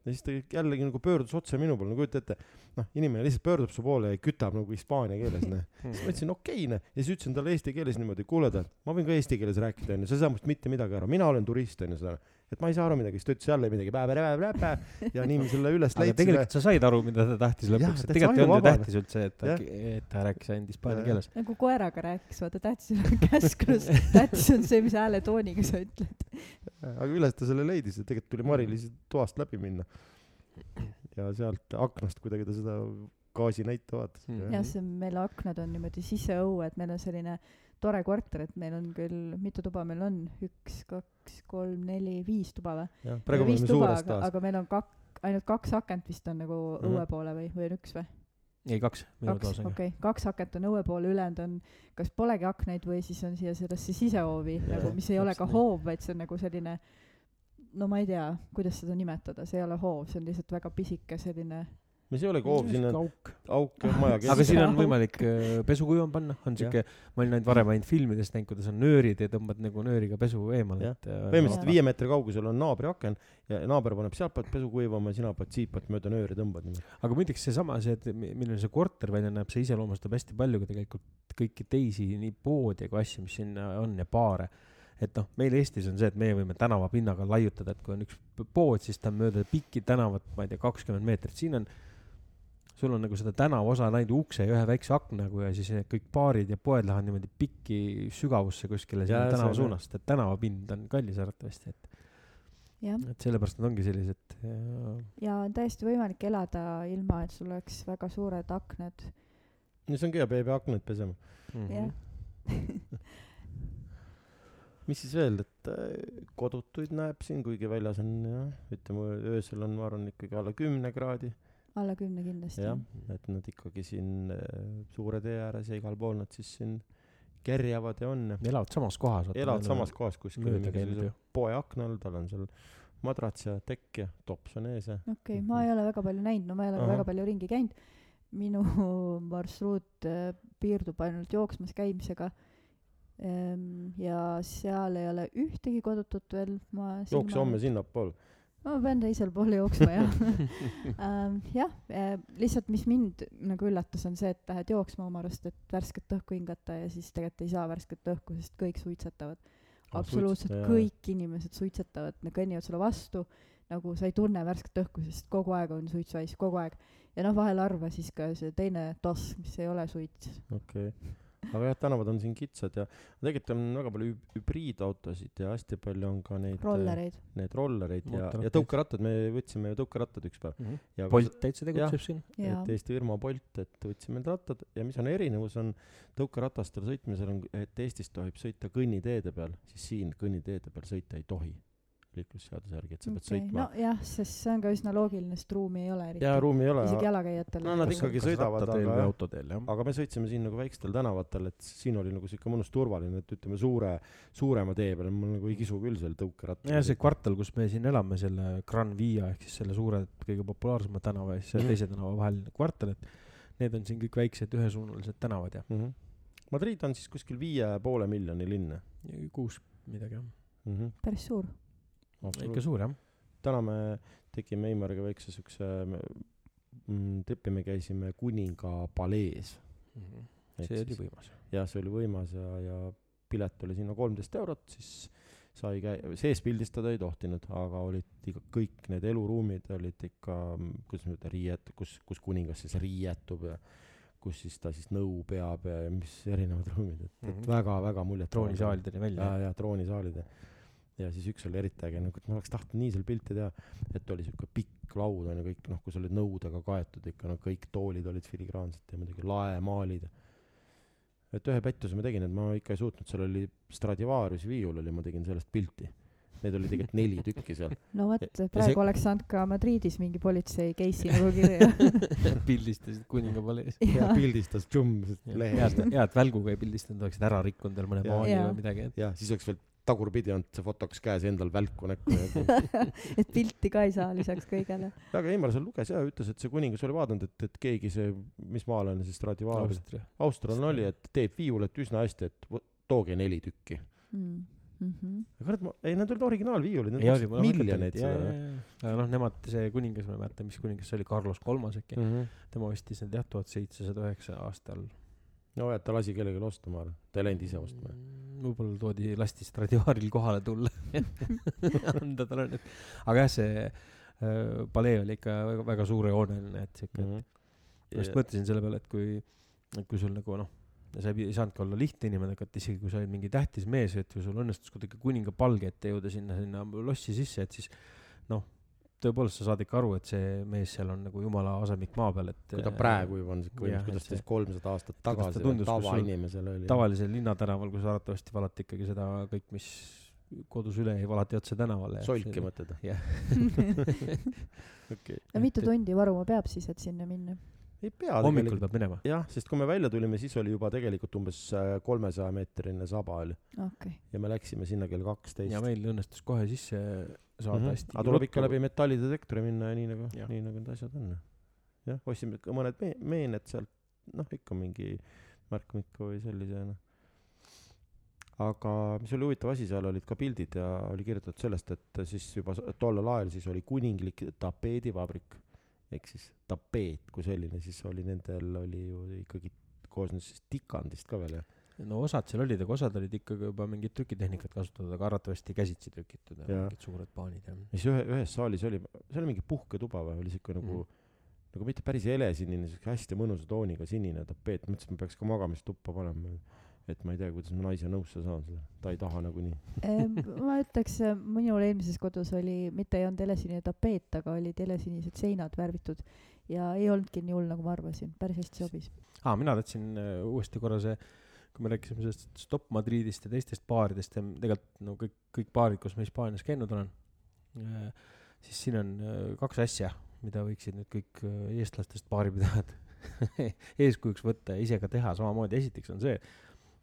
ja siis ta jällegi nagu pöördus otse minu poole, no kujuta ette, noh, inimene lihtsalt pöördub su poole ja kütab nagu hispaania keeles, noh. siis ma ütlesin okei, noh, ja siis ütlesin talle eesti keeles niimoodi, kuule ta, ma võin ka eesti keeles rääkida, onju, sa ei saa must mitte midagi aru, mina olen turist, onju, seda. Et ma ei saa aru midagi, siis ta ütles jälle midagi pä-pä-pä-pä ja nii me selle üles leidsime. tegelikult sa said aru, mida ta tahtis lõpuks, et tegelikult ei olnud ju tähtis üldse, et ta et ta rääkis ainult hispaania keeles. nagu koeraga rääkis, vaata tähtis ei ole käsklus, tähtis on see, mis hääletooniga sa ütled. aga üles ta selle leidis ja tegelikult tuli Mari-Liisi toast läbi minna. ja sealt aknast kuidagi ta seda gaasinäite vaatas Mhm. jah, see on, meil aknad on niimoodi siseõue, et meil on selline tore korter, et meil on küll, mitu tuba meil on, üks, kaks, kolm, neli, viis tuba või? jah, praegu me oleme suures aga, toas. aga meil on kak-, ainult kaks akent vist on nagu Mhm. õue poole või, või on üks või? ei, kaks, minu toas on okei okay., kaks akent on õue poole, ülejäänud on, kas polegi aknaid või siis on siia sellesse sisehoovi Jah, nagu, mis ei ole ka nii. hoov, vaid see on nagu selline no ma ei tea, kuidas seda nimetada, see ei ole hoov, see on lihtsalt väga pisike selline mis ei olegi hoov, siin on auk. auk ja maja aga keskel. siin on võimalik äh, pesukuivam panna, on siuke, ma olin ainult varem ainult filmidest näinud, kuidas on nöörid ja tõmbad nagu nööriga pesu eemale, äh, põhimõtteliselt Jaa. viie meetri kaugusel on naabri aken ja naaber paneb sealtpoolt pesu kuivama ja sina paned siitpoolt mööda nööri tõmbad aga muideks seesama, see, et mi- milline see korter välja näeb, see iseloomustab hästi palju ka tegelikult kõiki teisi nii poode kui asju, mis siin äh, on ja baare. et noh, meil Eestis on see, et meie võime tänavapinnaga laiutada, et kui on üks pood, siis ta on mööda pikki tänavat, ma ei tea, kakskümmend meetrit, siin on sul on nagu seda tänavaosa ainult ukse ja ühe väikse aknaga ja siis kõik baarid ja poed lähevad niimoodi pikki sügavusse kuskile sinna tänava on- suunast, et tänavapind on kallis arvatavasti, et, et sellepärast nad ongi sellised ja, ja on täiesti võimalik elada ilma, et sul oleks väga suured aknad, no see on ka hea, ei pea aknaid pesema. mm -hmm. jah. mis siis veel, et äh, kodutuid näeb siin, kuigi väljas on jah, ütleme öösel on, ma arvan, ikkagi alla kümne kraadi. Alla kümne kindlasti jah, et nad ikkagi siin äh, suure tee ääres ja igal pool nad siis siin kerjavad ja on elavad samas kohas. elavad samas kohas kuskil mööda käinud mingisuguse ju. poe aknal, tal on seal madrats ja tekk ja tops on ees ja okei okay,, ma ei ole väga palju näinud, no ma ei ole ka Ahah. väga palju ringi käinud. minu marsruut äh, piirdub ainult jooksmas käimisega. ja seal ei ole ühtegi kodutut veel, ma jookse homme. sinnapoole. Ma pean teisele poole jooksma jah ähm,. jah äh,, lihtsalt mis mind nagu üllatas, on see, et lähed jooksma oma arust, et värsket õhku hingata ja siis tegelikult ei saa värsket õhku, sest kõik suitsetavad. absoluutselt suitsetada, jaa. kõik inimesed suitsetavad, nad kõnnivad sulle vastu, nagu sa ei tunne värsket õhku, sest kogu aeg on suitsuhais, kogu aeg. ja noh, vahel harva siis ka see teine toss, mis ei ole suits. okei okay., aga jah, tänavad on siin kitsad ja tegelikult on väga palju hüb- hübriidautosid ja hästi palju on ka neid rollereid. need rollereid ja, ja tõukerattad, me võtsime ju tõukerattad üks päev. ja Mhm. Bolt täitsa tegutseb siin. et, Eesti firma Bolt, et võtsime need rattad ja mis on erinevus, on tõukeratastel sõitmisel on, et Eestis tohib sõita kõnniteede peal, siis siin kõnniteede peal sõita ei tohi liiklusseaduse järgi, et sa pead okei, sõitma nojah, sest see on ka üsna loogiline, sest ruumi ei ole eriti ja. ruumi ei ole, isegi jalakäijatel. No nad ikkagi sõidavad, aga jah. aga me sõitsime siin nagu väikstel tänavatel, et siin oli nagu siuke mõnus turvaline, et ütleme suure, suurema tee peal mul nagu ei kisu küll seal tõukerattaga. ja see kvartal, kus me siin elame, selle Gran Via ehk siis selle suure, kõige populaarsema tänava ja siis selle Mhm. teise tänava vaheline kvartal, et need on siin kõik väiksed ühesuunalised tänavad ja mm. -hmm. Madrid on siis kuskil viie poole miljoni linn ja kuus midagi jah. mm. -hmm. päris suur. Ikka suur jah. täna me tegime Eimariga väikse siukse mm, tripi, me käisime Kuninga palees. see oli võimas. jah, see oli võimas ja, ja pilet oli sinna kolmteist eurot, siis sai käi-, sees pildistada ei tohtinud, aga olid ikka kõik need eluruumid olid ikka, kuidas ütlen, riiet-, kus, kus kuningas siis riietub ja kus siis ta siis nõu peab ja, mis erinevad ruumid, et, et Mhm. väga-väga muljet. troonisaalideni välja ja, ja troonisaalid ja siis üks oli eriti äge nagu, et ma oleks tahtnud nii seal pilti teha, et oli siuke pikk laud on ju kõik noh, kus olid nõudega kaetud ikka noh, kõik toolid olid filigraansed ja muidugi laemaalid. et ühe pettuse ma tegin, et ma ikka ei suutnud, seal oli Stradivariusi viiul oli, ma tegin sellest pilti. Neid oli tegelikult neli tükki seal. no vot praegu see- oleks saanud ka Madridis mingi politsei case'i nagu kirja. pildistasid kuninga palees. ja pildistas džumm lehest head, head välguga ei pildistanud, oleksid ära rikkunud veel mõne maali või midagi. ja siis oleks veel tagurpidi olnud see fotokas käes endal välku näkku et pilti ka ei saa lisaks kõigele. aga Eimar seal luges ja ütles, et see kuningas oli vaadanud, et, et keegi see, mis maalane see Stradivarius, australlane oli, et teeb viiulit üsna hästi, et tooge neli tükki. Mm -hmm. aga kurat, ma, ei need olid originaalviiulid, need ei oli, maksid miljoneid aga noh, nemad, see kuningas, ma ei mäleta, mis kuningas see oli, Carlos Kolmas äkki mm., Mhm. tema ostis need jah, tuhat seitsesada üheksa aastal. no ja ta lasi kellelegi osta, ma arvan, ta ei läinud ise ostma. Võib-olla toodi, lasti Stradivaril kohale tulla anda talle need, aga jah, see äh, palee oli ikka väga, väga suurejooneline, et siuke mm, -hmm. ma just mõtlesin selle peale, et kui, et kui sul nagu noh, sa ei, ei saanudki olla lihtne inimene, aga et isegi kui sa olid mingi tähtis mees, et kui sul õnnestus kuidagi kuninga palge ette jõuda sinna, sinna lossi sisse, et siis noh, tõepoolest sa saad ikka aru, et see mees seal on nagu jumala asemik maa peal, et kui ta praegu juba on siuke jah, võimas, kuidas ta siis kolmsada aastat ta tagasi sul tavainimesele oli. tavalisel linnatänaval, kus arvatavasti valati ikkagi seda kõik, mis kodus üle jäi, valati otse tänavale. solki mõtled? jah okei. no mitu tundi varuma peab siis, et sinna minna? Ei pea hommikul peab minema. jah, sest kui me välja tulime, siis oli juba tegelikult umbes kolmesaja meetrine saba oli okei, ja me läksime sinna kell kaksteist ja. meil õnnestus kohe sisse saada Mhm. hästi. aga tuleb ikka läbi metallidetektori minna ja nii nagu nii nagu need asjad on. jah, ostsime ka mõned me-, meened sealt, noh ikka mingi Mark Mikko või sellise noh. aga mis oli huvitav asi, seal olid ka pildid ja oli kirjutatud sellest, et siis juba tollel ajal siis oli kuninglik tapeedivabrik ehk siis tapeet kui selline, siis oli nendel oli ju ikkagi koosnes siis tikandist ka veel ja no osad seal olid, aga osad olid ikkagi juba mingit trükitehnikat kasutatud, aga arvatavasti käsitsi trükitud ja mingid suured paanid ja. siis ühe, ühes saalis oli, see oli mingi puhketuba või oli siuke nagu mm. nagu mitte päris helesinine, siuke hästi mõnusa tooniga sinine tapeet, mõtlesin, et ma peaks ka magamistuppa panema. Et ma ei tea, kuidas ma naise nõusse saan seda, ta ei taha nagunii. ma ütleks, minul eelmises kodus oli, mitte ei olnud helesinine tapeet, aga olid helesinised seinad värvitud ja ei olnudki nii hull, nagu ma arvasin, päris hästi sobis. aa, mina tahtsin äh, uuesti korra see, kui me rääkisime sellest Stop Madridist ja teistest baaridest ja tegelikult no kõik, kõik baarid, kus ma Hispaanias käinud olen, siis siin on äh, kaks asja, mida võiksid nüüd kõik äh, eestlastest baaripidajad eeskujuks võtta ja ise ka teha samamoodi. esiteks on see,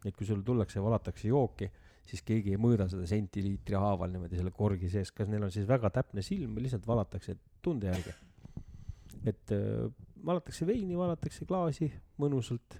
et kui sul tullakse ja valatakse jooki, siis keegi ei mõõda seda sentiliitri haaval niimoodi selle korgi sees, kas neil on siis väga täpne silm või lihtsalt valatakse tunde järgi. et äh, valatakse veini, valatakse klaasi mõnusalt,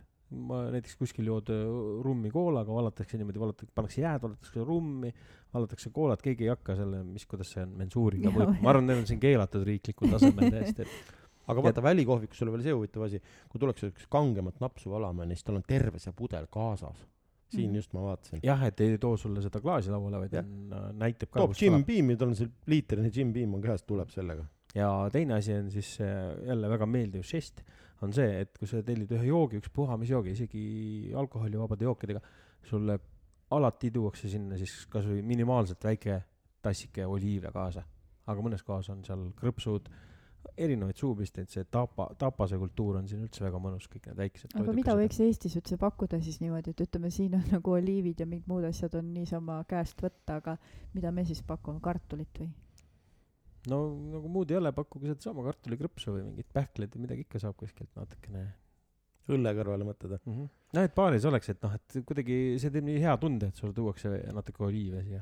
ma näiteks kuskil jood äh, rummi koolaga, valatakse niimoodi, valatakse, pannakse jääd, valatakse rummi, valatakse koolat, keegi ei hakka selle, mis, kuidas see on, mensuuriga mõõtma, ma arvan, need on siin keelatud riiklikul tasemel täiesti, et aga vaata välikohvikus oli veel see huvitav asi, kui tullakse üks kangemat napsu valama, siis tal on terve see pudel kaasas. siin Mhm. just ma vaatasin. jah, et ei too sulle seda klaasi lauale, vaid on, näitab ka, toob Jim. Beami, tal on see liitrine Jim Beam on käes, tuleb sellega. ja teine asi on siis äh, jälle väga meeldiv žest, on see, et kui sa tellid ühe joogi, ükspuha mis joogi, isegi alkoholivabade jookidega, sulle alati tuuakse sinna siis kasvõi minimaalselt väike tassike oliive kaasa. aga mõnes kohas on seal krõpsud, erinevaid suupisteid, see tapa, tapase kultuur on siin üldse väga mõnus, kõik need väikesed aga mida võiks Eestis üldse pakkuda siis niimoodi, et ütleme, siin on nagu oliivid ja mingid muud asjad on niisama käest võtta, aga mida me siis pakume, kartulit või? no nagu muud ei ole, pakkuge sedasama kartulikrõpsu või mingit pähkleid või midagi ikka saab kuskilt natukene õlle kõrvale mõtled või? mm. -hmm. no et baaris oleks, et noh, et kuidagi see teeb nii hea tunde, et sulle tuuakse natuke oliive siia.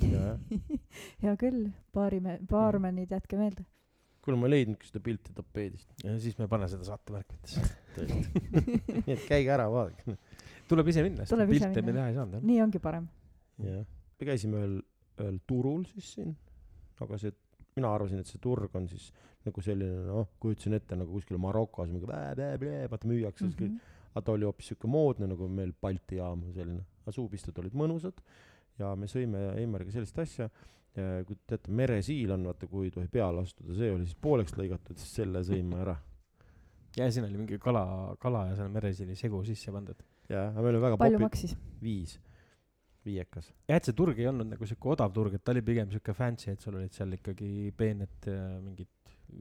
hea küll, baarime, baarmenid, jätke meelde. kuule, ma ei leidnudki seda pilti tapeedist. ja siis me paneme seda saatemärkmetesse. nii et käige ära, vaadake. tuleb ise minna, sest pilte me teha ei saanud jah. nii ongi parem. jah, me käisime ühel, ühel turul siis siin, aga see, mina arvasin, et see turg on siis nagu selline noh, kujutasin ette nagu kuskil Marokos mingi blä-blä-blä, vaata müüakse mm. -hmm. aga ta oli hoopis siuke moodne nagu meil Balti jaam selline, aga suupistud olid mõnusad ja me sõime Eimariga sellist asja, kui teate, meresiil on vaata, kui ei tohi peale astuda, see oli siis pooleks lõigatud, siis selle sõime ära. ja siin oli mingi kala, kala ja seal meresiili segu sisse pandud. ja, aga meil oli väga palju popi-, maksis? viis, viiekas. jah, et see turg ei olnud nagu sihuke odav turg, et ta oli pigem sihuke fancy, et sul olid seal ikkagi peened äh, mingid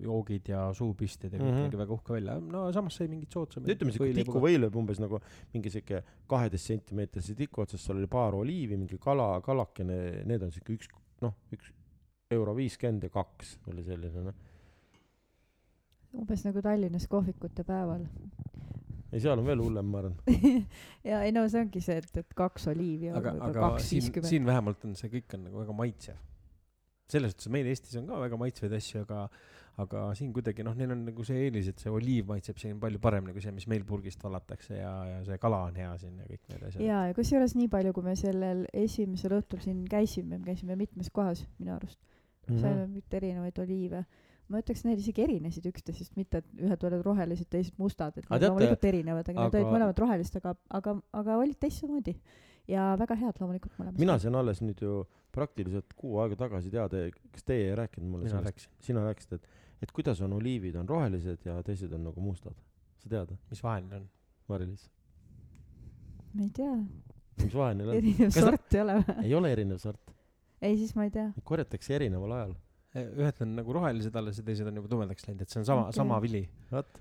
joogid ja suupistid ja kõik Mhm. nägi väga uhke välja. no samas sai mingit soodsamaid. ütleme siuke tikuvõileiv umbes nagu mingi siuke kaheteist sentimeetrise tiku otsas, seal oli paar oliivi, mingi kala, kalakene, need on siuke üks, noh, üks euro viiskümmend ja kaks oli selline noh. umbes nagu Tallinnas kohvikute päeval. ei, seal on veel hullem, ma arvan. ja ei no see ongi see, et, et kaks oliivi ja aga, aga kaks siin, viiskümmend. siin vähemalt on see kõik on nagu väga maitsev. selles suhtes meil Eestis on ka väga maitsvaid asju, aga, aga siin kuidagi noh, neil on nagu see eelis, et see oliiv maitseb siin palju paremini kui see, mis meil purgist valatakse ja, ja see kala on hea siin ja kõik need asjad. ja, ja kusjuures nii palju, kui me sellel esimesel õhtul siin käisime, me käisime mitmes kohas minu arust, Mhm. saime mitte erinevaid oliive. ma ütleks, need isegi erinesid üksteisest, mitte et ühed olid rohelised, teised mustad, et teate- loomulikult erinevad, aga need olid aga- mõlemad rohelised, aga, aga, aga olid teistmoodi. ja väga head loomulikult mõlemad. mina sain alles nüüd ju praktiliselt kuu aega tagasi teada, kas teie ei rääkinud mulle mina sellest, sina rääkisid, et, et kuidas on oliivid on rohelised ja teised on nagu mustad. sa tead, mis vahe neil on. Mari-Liis? ma ei tea, mis vahe neil on? erinev Kas- sort ei ole või? ei ole erinev sort, ei, siis ma ei tea. korjatakse erineval ajal. ühed on nagu rohelised alles ja teised on juba tumedaks läinud, et see on sama okay., sama vili. vot,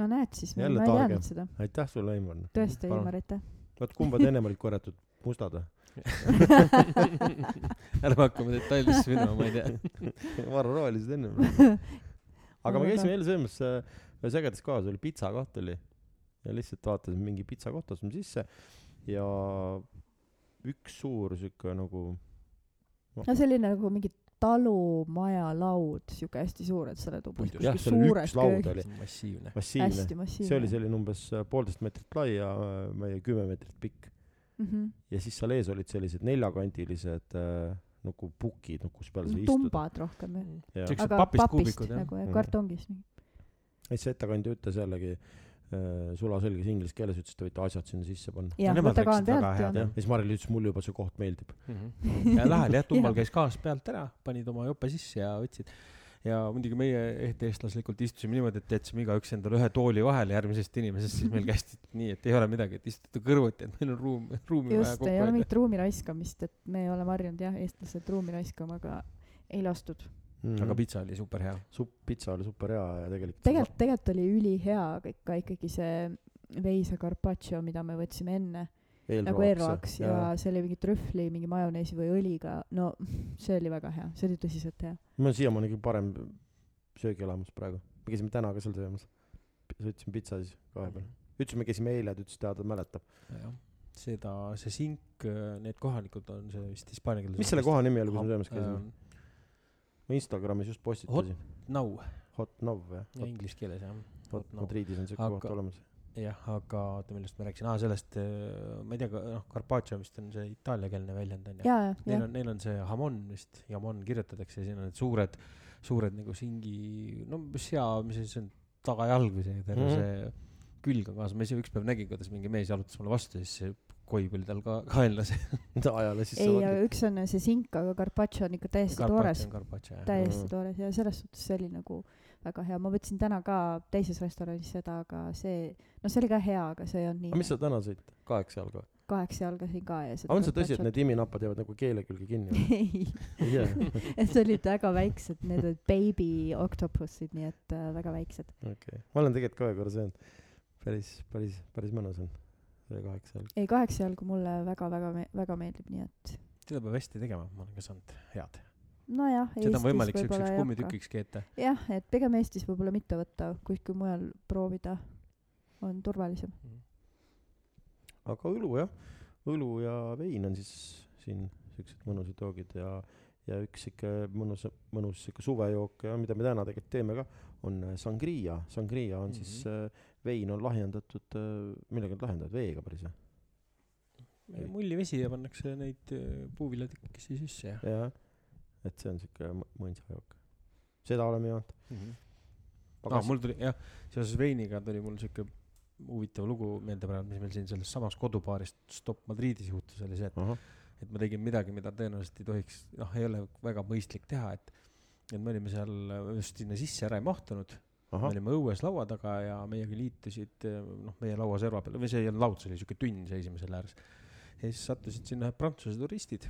no näed siis, ma ei teadnud seda. aitäh sulle, Aimar. tõesti. Ilmar, aitäh. vot kumbad ennem olid korjatud, mustad või? ärme hakkame detailidesse minema, ma ei tea. ma arvan, rohelised ennem. aga me käisime jälle mõttes äh, ühes ägedas kohas, oli pitsakoht oli ja lihtsalt vaatasime mingi pitsakoht, astusime sisse ja üks suur siuke nagu no selline nagu mingi talumaja laud, siuke hästi suur, et sa oled umbes kuskil suures köögis. oli, massiivne. massiivne, see oli selline umbes äh, poolteist meetrit lai ja äh, meie kümme meetrit pikk mm. -hmm. ja siis seal ees olid sellised neljakandilised äh, nagu pukid, no kus peal sa istud. tumbad rohkem jah. ja Siuksed aga papist papist kuubikud, jah. nagu ja Mhm. kartongis. siis see ettekandja ütles jällegi äh, sulaselges inglise keeles, ütles, et te võite asjad sinna sisse panna. jah, ja jah. ja siis Maril ütles, mulle juba see koht meeldib. Mhm. ja lähel jah, tumbal Jah. käis gaas pealt ära, panid oma jope sisse ja võtsid. Ja muidugi meie ehk eestlaslikult istusime niimoodi, et jätsime igaüks endale ühe tooli vahele järgmisest inimesest, siis meil kästi nii, et ei ole midagi, et istute kõrvuti, et meil on ruum, ruumi vaja just, kokku ei ole mingit ruumi raiskamist, et me oleme harjunud jah, eestlased ruumi raiskama, aga ei lastud. aga pitsa oli super hea. supp, pitsa oli super hea ja tegelikult tegelikult, tegelikult oli ülihea aga ikka ikkagi see veise carpaccio, mida me võtsime enne nagu erroaks ja see oli mingi trühvli, mingi majoneesi või õliga, no see oli väga hea, see oli tõsiselt hea. mul on siiamaani kõige parem söögielamus praegu. me käisime täna ka seal söömas. sõitsime pitsa siis kahe peal. ütlesime, käisime eile, ta ütles, et jaa, ta mäletab. jah, seda, see sink, need kohalikud on see vist hispaania keeles. mis selle koha nimi oli, kus me söömas käisime? ähm, ma Instagramis just postitasin. Nau Hot Nov jah? ja inglise keeles jah. vot Nau. Madridis on siuke koht olemas. jah, aga oota, millest ma rääkisin, aa sellest, ma ei tea, noh, carpaccio vist on see itaaliakeelne väljend on ju. Neil on, neil on see hamon vist, jamon kirjutatakse ja siin on need suured, suured nagu singi, no sea, mis see siis on, tagajalg või see terve mm -hmm. see külg on kaasa, ma ise üks päev nägin, kuidas mingi mees jalutas mulle vastu ja siis see koib oli tal ka kaenlas. ajale siis ei, aga üks on see sink, aga carpaccio on ikka täiesti toores, täiesti Mhm. toores ja selles suhtes see oli nagu väga hea, ma võtsin täna ka teises restoranis seda, aga see, no see oli ka hea, aga see ei olnud aga mis nii, sa täna sõid? kaheksa jalga? kaheksa jalga siin ka ja seda on see tõsi, et need iminapad jäävad nagu keele külge kinni ei, jää? et olid väga väiksed, need olid baby octopussid, nii et äh, väga väiksed. okei, ma olen tegelikult ka ühe korra söönud. päris, päris, päris mõnus on. see kaheksa jalga. ei, kaheksa jalgu mulle väga-väga väga meeldib, nii et seda peab hästi tegema, ma olen ka saanud head. nojah, seda on võimalik siukseks kummitükiks keeta. jah, et pigem Eestis võib-olla mitte võtta, kuskil mujal proovida on turvalisem. aga õlu jah, õlu ja vein on siis siin siuksed mõnusad joogid ja, ja üks sihuke mõnus, mõnus sihuke suvejook ja mida me täna tegelikult teeme ka, on äh, sangria. Sangria on mm -hmm. siis äh, vein on lahjendatud äh,, millega nad lahjendavad, veega päris? Ei. mullivesi ja pannakse neid äh, puuviljatükkisi sisse ja jah, et see on sihuke mõ- mõisajook. seda oleme joonud. mm. -hmm. aa, mul tuli jah, seoses veiniga tuli mul siuke huvitav lugu meelde praegu, mis meil siin selles samas kodubaaris Stop Madridis juhtus, oli see, et ahah, et ma tegin midagi, mida tõenäoliselt ei tohiks, noh, ei ole väga mõistlik teha, et et me olime seal äh, just sinna sisse ära ei mahtunud, me ahah, olime õues laua taga ja meiega liitusid äh, noh, meie lauaserva peal, või see ei olnud laud, see oli siuke tünn, seisime selle ääres. ja siis sattusid sinna ühed prantsuse turistid,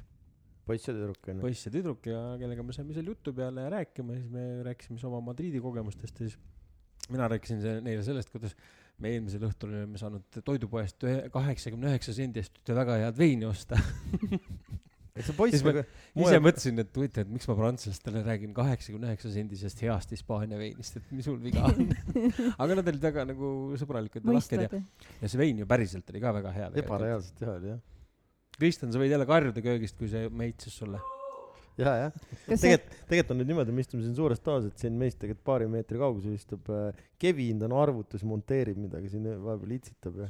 poiss ja tüdruk onju. poiss ja tüdruk ja kellega me saime seal jutu peale rääkima siis me rääkisime siis oma Madriidi kogemustest ja siis mina rääkisin neile sellest, kuidas me eelmisel õhtul olime saanud toidupoest ühe, kaheksakümne üheksa sendi eest ühte väga head veini osta. et see poiss nagu ise mõtlesin, et huvitav, et miks ma prantslastele räägin kaheksakümne üheksa sendisest heast Hispaania veinist, et mis sul viga on. aga nad olid väga nagu sõbralikud ja lahked ja, ja see vein ju päriselt oli ka väga hea. ebareaalselt hea oli jah. Kristjan, sa võid jälle karjuda köögist, kui see meitses sulle. ja, jah. tegelikult, tegelikult on nüüd niimoodi, me istume siin suures toas, et siin meist tegelikult paari meetri kaugusel istub äh, Kevin, ta on arvutus, monteerib midagi siin vahepeal itsitab ja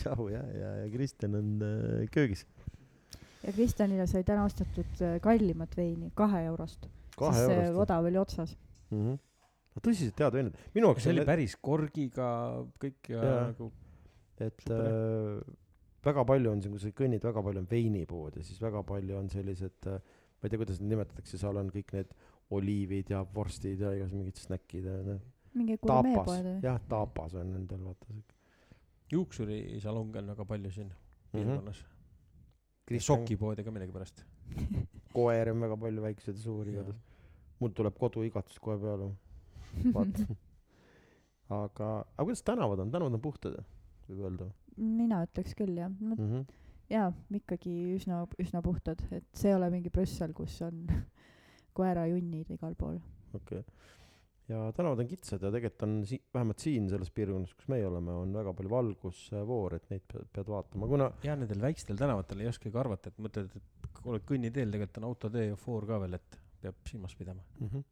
tšau ja, ja, ja Kristjan on äh, köögis. ja Kristjanile sai täna ostetud äh, kallimat veini, kahe eurost, kahe sest see eurost. odav oli otsas. Mm -hmm. tõsiselt head veinad. minu jaoks see oli päris korgiga kõik ja Jaa. nagu et äh, väga palju on siin, kui sa kõnnid, väga palju on veinipoode, siis väga palju on sellised, ma ei tea, kuidas neid nimetatakse, seal on kõik need oliivid ja vorstid ja igasugused mingid snäkid ja need mingi tapas gurmeepoed, või? jah, tapas on nendel vaata siuke juuksurisalonge on väga palju siin Mhm. piirkonnas mm. Kristjan- sokipoode ka millegipärast. koeri on väga palju, väikseid ja suuri igatahes. mul tuleb koduigatsus kohe peale, vaata. aga, aga kuidas tänavad on, tänavad on puhtad, võib öelda mina ütleks küll jah, no mm. -hmm. jaa, ikkagi üsna, üsna puhtad, et see ei ole mingi Brüssel, kus on koerajunnid igal pool. okei okay.. ja tänavad on kitsad ja tegelikult on si-, vähemalt siin selles piirkonnas, kus meie oleme, on väga palju valgusfoore, et neid pead, pead vaatama, kuna ja nendel väikstel tänavatel ei oskagi arvata, et mõtled, et oled kõnniteel, tegelikult on autotee ja foor ka veel, et peab silmas pidama. mm. -hmm.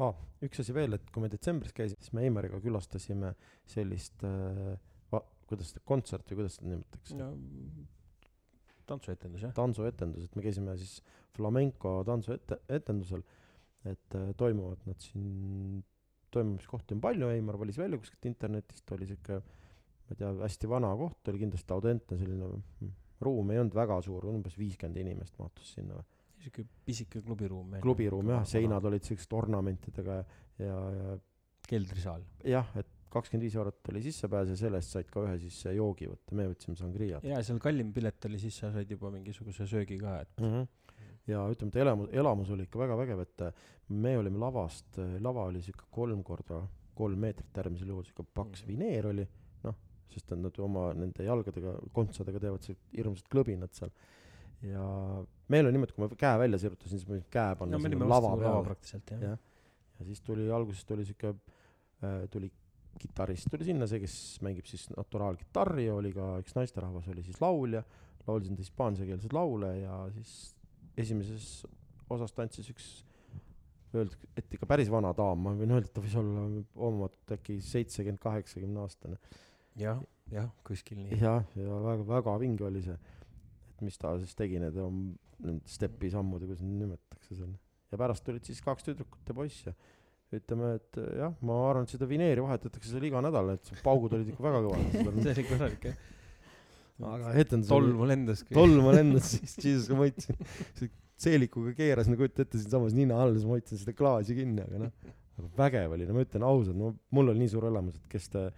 Ah, üks asi veel, et kui me detsembris käisime, siis me Eimariga külastasime sellist äh,, kuidas seda kontserti, kuidas seda nimetatakse tantsuetendus jah? tantsuetendus, et me käisime siis flamenco tantsuetendusel, et äh, toimuvad nad siin, toimumiskohti on palju, Eimar valis välja kuskilt internetist, oli siuke, ma ei tea, hästi vana koht, oli kindlasti autentne selline mm, ruum, ei olnud väga suur, umbes viiskümmend inimest mahtus sinna või siuke pisike klubiruum. klubiruum jah, seinad olid siuksed ornamentidega ja, ja, ja keldrisaal. jah, et kakskümmend viis eurot oli sissepääs ja sellest said ka ühe siis joogi võtta, me võtsime sangriat ja seal kallim pilet oli, siis sa said juba mingisuguse söögi ka, et mm. -hmm. ja ütleme, et elamus, elamus oli ikka väga vägev, et äh, me olime lavast, lava oli siuke kolm korda kolm meetrit äärmisel juhul, siuke paks Mhm. vineer oli, noh, sest nad oma nende jalgadega, kontsadega teevad siuksed hirmsad klõbinad seal. ja meil oli niimoodi, kui ma käe välja sirutasin, siis ma võin käe panna no lava peale praktiliselt jah Jah. ja siis tuli alguses tuli siuke äh, tuli kitarrist tuli sinna see kes mängib siis naturaalkitarri ja oli ka üks naisterahvas oli siis laulja. Laulsin ta hispaaniakeelseid laule ja siis esimeses osas tantsis üks öeldakse et ikka päris vana daam ma võin öelda et ta võis olla omamoodi äkki seitsekümmend kaheksakümne aastane. Jah, jah, kuskil nii. jah ja väga väga vinge oli see et mis ta siis tegi need om- need stepi sammud ja kuidas neid nimetatakse seal. Ja pärast tulid siis kaks tüdrukut ja poiss ja ütleme et jah ma arvan et seda vineeri vahetatakse seal iga nädal et paugud olid ikka väga kõvad. See oli korralik jah. aga etendus tolmu lendas. tolmu lendas siis Jesus ma hoidsin seelikuga keerasin kujuta ette siinsamas nina all siis ma hoidsin seda klaasi kinni aga noh aga vägev oli. No ma ütlen ausalt no mul oli nii suur elamus et kes te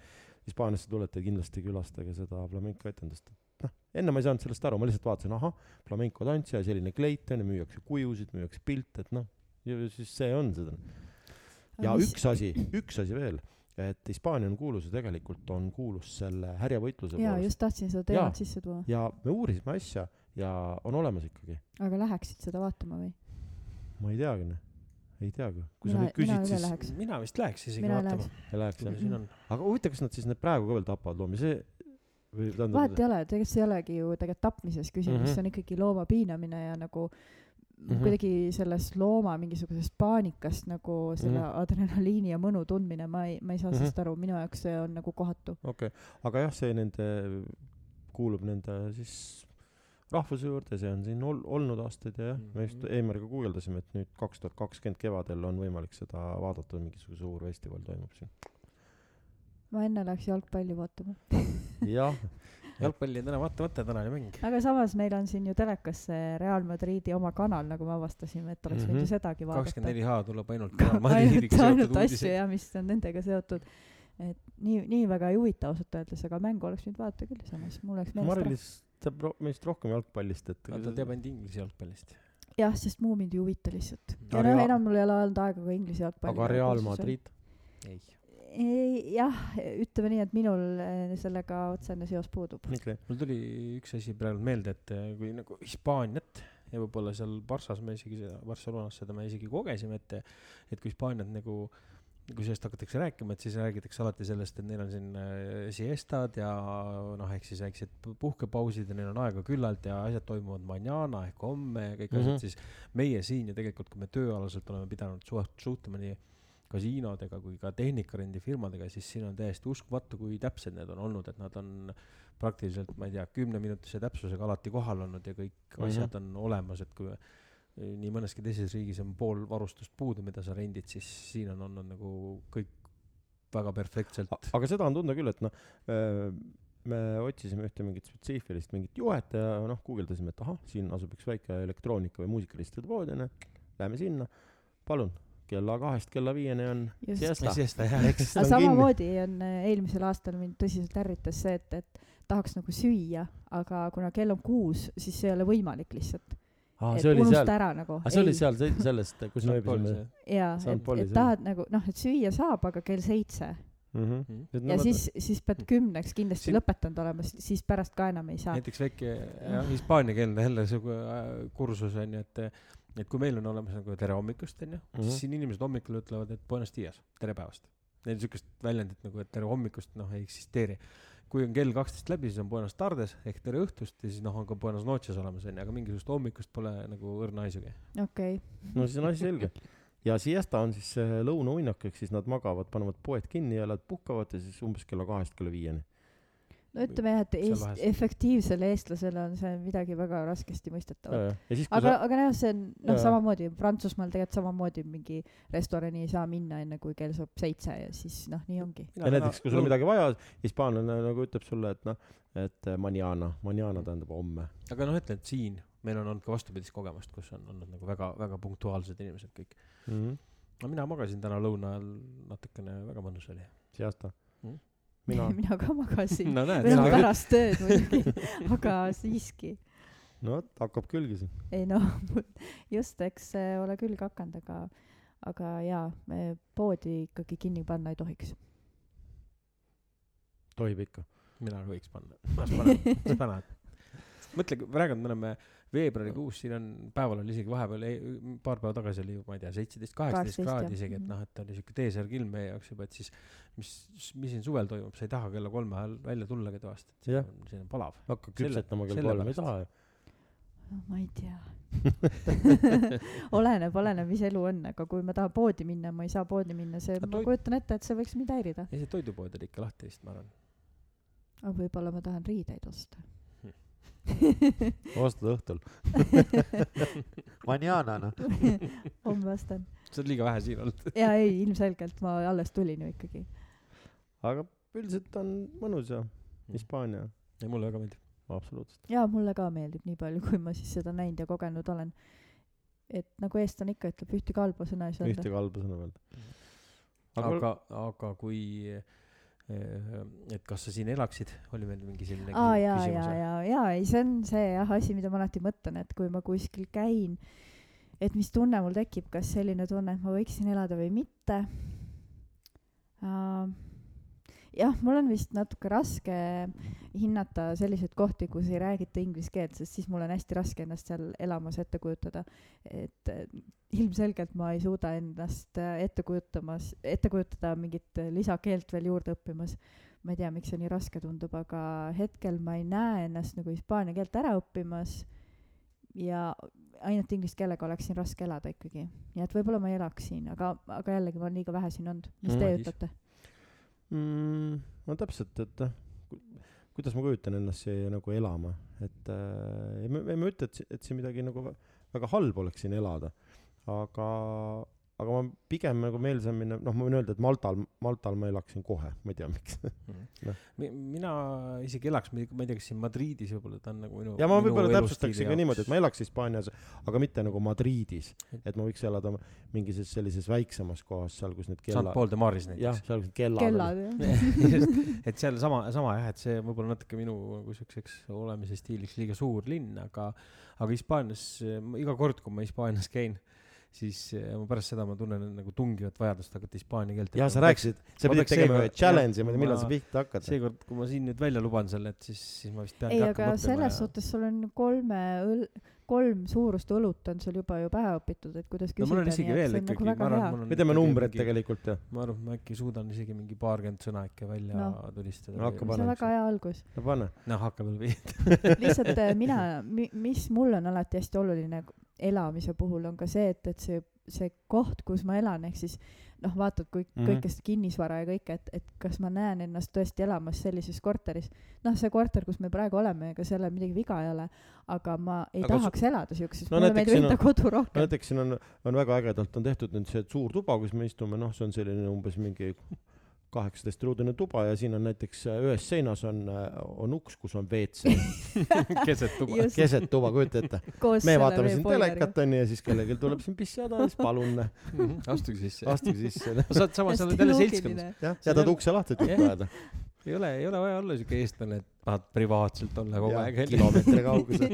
Hispaaniasse tulete kindlasti külastage seda flamenco etendust. Noh enne ma ei saanud sellest aru ma lihtsalt vaatasin ahah flamenco tantsija selline kleit on ja müüakse kujusid müüakse pilte et noh ja siis see on seda ja üks asi üks asi veel et Hispaania on kuulus ja tegelikult on kuulus selle härjavõitluse jaa, poolest just tahtsin seda Jaa. teemat sisse tuua. ja me uurisime asja ja on olemas ikkagi aga läheksid seda vaatama või? ma ei teagi noh ei teagi kui sa Mina- nüüd küsid siis läheks. mina vist läheks isegi mina vaatama läheks., ei läheks jah mis siin on. aga huvitav kas nad siis need praegu ka veel tapavad loomi see või tähendab vahet ei ole, tegelikult see ei olegi ju tegelikult tapmises küsimus mm. -hmm. see on ikkagi looma piinamine ja nagu mm. -hmm. kuidagi sellest looma mingisugusest paanikast nagu selle mm. -hmm. adrenaliini ja mõnu tundmine, ma ei, ma ei saa mm. -hmm. sellest aru, minu jaoks see on nagu kohatu. okei okay. aga jah see nende kuulub nende siis rahvuse juurde see on siin ol- olnud aastaid ja jah me just Mhm. Eimariga guugeldasime et nüüd kaks tuhat kakskümmend kevadel on võimalik seda vaadata mingisugune suur festival toimub siin ma enne läheks jalgpalli vaatama. jah jalgpalli on täna vaatamata, tänane mäng. aga samas meil on siin ju telekas see Real Madridi oma kanal, nagu me avastasime, et oleks võinud Mhm. ju sedagi vaadata. kakskümmend neli H tuleb ainult ainult, ainult asju jah, mis on nendega seotud. et nii, nii väga ei huvita ausalt öeldes, aga mängu oleks võinud vaadata küll samas, mul oleks meelest ära. Mari-Liis teab ro- meist rohkem jalgpallist et ta teab ainult inglise jalgpallist. jah, sest muu mind ei huvita lihtsalt. ja noh, enam mul ei ole olnud aega ka inglise jalgpalli. aga Real Madrid ei. ei, jah, ütleme nii, et minul eh, sellega otsene seos puudub. okei mul tuli üks asi praegu meelde, et eh, kui nagu Hispaaniat ja võib-olla seal Barssas me isegi seda, Barcelonas seda me isegi kogesime, et et kui Hispaaniat nagu kui sellest hakatakse rääkima, et siis räägitakse alati sellest, et neil on siin äh, siestad ja noh, ehk siis väiksed pu- puhkepausid ja neil on aega küllalt ja asjad toimuvad mañana ehk homme ja kõik mm -hmm. Mhm. asjad, siis meie siin ju tegelikult, kui me tööalaselt oleme pidanud suht-, suhtlema nii kasiinodega kui ka tehnikarendifirmadega, siis siin on täiesti uskumatu, kui täpsed need on olnud, et nad on praktiliselt, ma ei tea, kümneminutise täpsusega alati kohal olnud ja kõik mm. -hmm. asjad on olemas, et kui nii mõneski teises riigis on pool varustust puudu, mida sa rendid, siis siin on olnud nagu kõik väga perfektselt. aga seda on tunda küll et noh äh, me otsisime ühte mingit spetsiifilist mingit juhet ja noh, guugeldasime, et ahah, siin asub üks väike elektroonika või muusikariistade pood onju, lähme sinna, palun, kella kahest kella viieni on siesta. siesta jah, ehk siis ta aga on kinni. samamoodi on äh, eelmisel aastal mind tõsiselt ärritas see, et, et tahaks nagu süüa, aga kuna kell on kuus, siis see ei ole võimalik lihtsalt. aa, et see oli unusta seal, ära nagu. aa see oli seal se- sellest, kus me ööbisime. jaa, et, et tahad nagu noh, et süüa saab, aga kell seitse Mhm. ja siis, siis pead kümneks kindlasti Siin- lõpetanud olema, siis pärast ka enam ei saa. näiteks väike jah, hispaaniakeelne jälle sihuke äh, kursus on ju, et et kui meil on olemas nagu tere hommikust onju mm, -hmm. Mhm. siis siin inimesed hommikul ütlevad, et buenos dias, tere päevast. Neil siukest väljendit nagu, et tere hommikust noh ei eksisteeri. kui on kell kaksteist läbi, siis on buenos tardes ehk tere õhtust ja siis noh, on ka buenos noches olemas onju, aga mingisugust hommikust pole nagu õrna haisugi. okei, no siis on asi selge. ja siesta on siis see lõunauinnak, ehk siis nad magavad, panevad poed kinni ja nad puhkavad ja siis umbes kella kahest kella viieni. No ütleme jah, et eest, efektiivsele eestlasele on see midagi väga raskesti mõistetavat. aga, sa, aga noh, see on noh, samamoodi Prantsusmaal tegelikult samamoodi mingi restorani ei saa minna enne kui kell saab seitse ja siis noh, nii ongi. ja näiteks, kui sul on midagi vaja, hispaanlane nagu ütleb sulle, et noh, et eh, mañana, mañana tähendab homme. aga noh, ütlen, et siin meil on olnud ka vastupidist kogemust, kus on olnud nagu väga, väga punktuaalsed inimesed kõik. Mhm. no mina magasin täna lõuna ajal natukene, väga mõnus oli. siesta Mhm.. Mina, mina ka magasin. no näed, mina ka. pärast tööd muidugi, aga siiski. no vot, hakkab külgi siin. ei noh, just, eks ole külge hakanud, aga, aga jaa, poodi ikkagi kinni panna ei tohiks. tohib ikka. mina ka võiks panna, las panen, las panevad. mõtle, praegu me oleme veebruarikuus, siin on, päeval oli isegi vahepeal, paar päeva tagasi oli ma ei tea, seitseteist, kaheksateist 18, kraadi isegi, et Mhm. noh, et oli siuke T-särg ilm meie jaoks juba, et siis mis, mis siin suvel toimub, sa ei taha kella kolme ajal välja tullagi toast, et siin on, siin on palav. hakkab küpsetama kell kolm, ei taha ju. ma ei tea. oleneb, oleneb, mis elu on, aga kui ma tahan poodi minna, ma ei saa poodi minna, see, ma toit- kujutan ette, et see võiks mind häirida. ei, see toidupood oli ikka lahti vist, ma arvan. aga võib-olla ma tahan riideid osta. ostad õhtul. Manjana noh. homme ostan. sa oled liiga vähe siin olnud. jaa, ei, ilmselgelt ma alles tulin ju ikkagi. aga üldiselt on mõnus ja Hispaania, ei, mulle väga meeldib. absoluutselt. jaa, mulle ka meeldib nii palju, kui ma siis seda näinud ja kogenud olen. et nagu eestlane ikka ütleb, ühtegi halba sõna ei saa öelda. ühtegi halba sõna öelda. aga, aga, aga kui, et kas sa siin elaksid, oli meil mingi selline aa jaa, küsimus jaa, või? jaa, jaa, ei see on see jah asi, mida ma alati mõtlen, et kui ma kuskil käin, et mis tunne mul tekib, kas selline tunne, et ma võiksin elada või mitte uh,. jah, mul on vist natuke raske hinnata selliseid kohti, kus ei räägita inglise keelt, sest siis mul on hästi raske ennast seal elamas ette kujutada. et eh, ilmselgelt ma ei suuda ennast eh, ette kujutamas, ette kujutada mingit lisakeelt veel juurde õppimas ma ei tea, miks see nii raske tundub, aga hetkel ma ei näe ennast nagu hispaania keelt ära õppimas ja ainult inglise keelega oleks siin raske elada ikkagi. nii et võib-olla ma ei elaks siin, aga, aga jällegi ma olen liiga vähe siin olnud. mis Mm, teie ütlete? mm,. no täpselt, et noh, kuidas ma kujutan ennast siia nagu elama, et äh, ei ma, ei ütle, et, et siin midagi nagu vä- väga halb oleks siin elada, aga, aga ma pigem nagu meelsam minna, noh, ma võin öelda, et Maltal, Maltal ma elaksin kohe, ma ei tea, miks. Noh. Mi- mina isegi elaks, ma ei tea, kas siin Madridis võib-olla ta on nagu minu. ja ma võib-olla täpsustaksin ka niimoodi, et ma elaks Hispaanias, aga mitte nagu Madridis, et ma võiks elada mingis sellises väiksemas kohas seal, kus need Sant kella, Paul de Maris jah, näiteks. seal, kus need kellad, kellad jah. et seal sama, sama jah, et see võib-olla natuke minu nagu siukseks olemise stiiliks liiga suur linn, aga, aga Hispaanias, iga kord, kui ma Hispaanias käin, siis eh, ma pärast seda ma tunnen nagu tungivat vajadust hakata hispaania keelt ja sa rääkisid, sa pidid tegema ühe challenge'i, ma ei jah, tea, millal sa pihta hakkad. seekord, kui ma siin nüüd välja luban selle, et siis, siis ma vist peangi ei, aga selles suhtes sul on kolme õl-, kolm suurust õlut on sul juba ju pähe õpitud, et kuidas no küsida. mul on isegi veel nagu ikkagi, ma arvan, mul on me teeme numbreid tegelikult ju, ma arvan, et ma äkki suudan isegi mingi paarkümmend sõna ikka välja No. tulistada No see on väga hea algus. no pane. noh, hakka veel või. lihtsalt äh, mina, mis mul on alati hästi oluline elamise puhul on ka see, et, et see, see koht, kus ma elan, ehk siis noh, vaatad kõik mm. -hmm. kõike seda kinnisvara ja kõike, et, et kas ma näen ennast tõesti elamas sellises korteris. noh, see korter, kus me praegu oleme, ega seal midagi viga ei ole, aga ma ei Aga aga su- tahaks elada siukses No no,, mulle meeldib enda on- kodu no rohkem. näiteks siin on, on väga ägedalt on tehtud nüüd see suur tuba, kus me istume, noh, see on selline umbes mingi kaheksateist-ruudune tuba ja siin on näiteks äh, ühes seinas on, on uks, kus on WC keset tuba. Keset tuba, kujuta ette. me vaatame siin telekat onju ja siis kellelgi tuleb siin pissijada, siis palun astuge sisse. astuge sisse. sa saad samas, sa oled jälle seltskonnas. jah, See jätad on- ukse lahti, et Jah. ajada. ei ole, ei ole vaja olla siuke eestlane, et tahad privaatselt olla kogu aeg. kilomeetri kaugusel.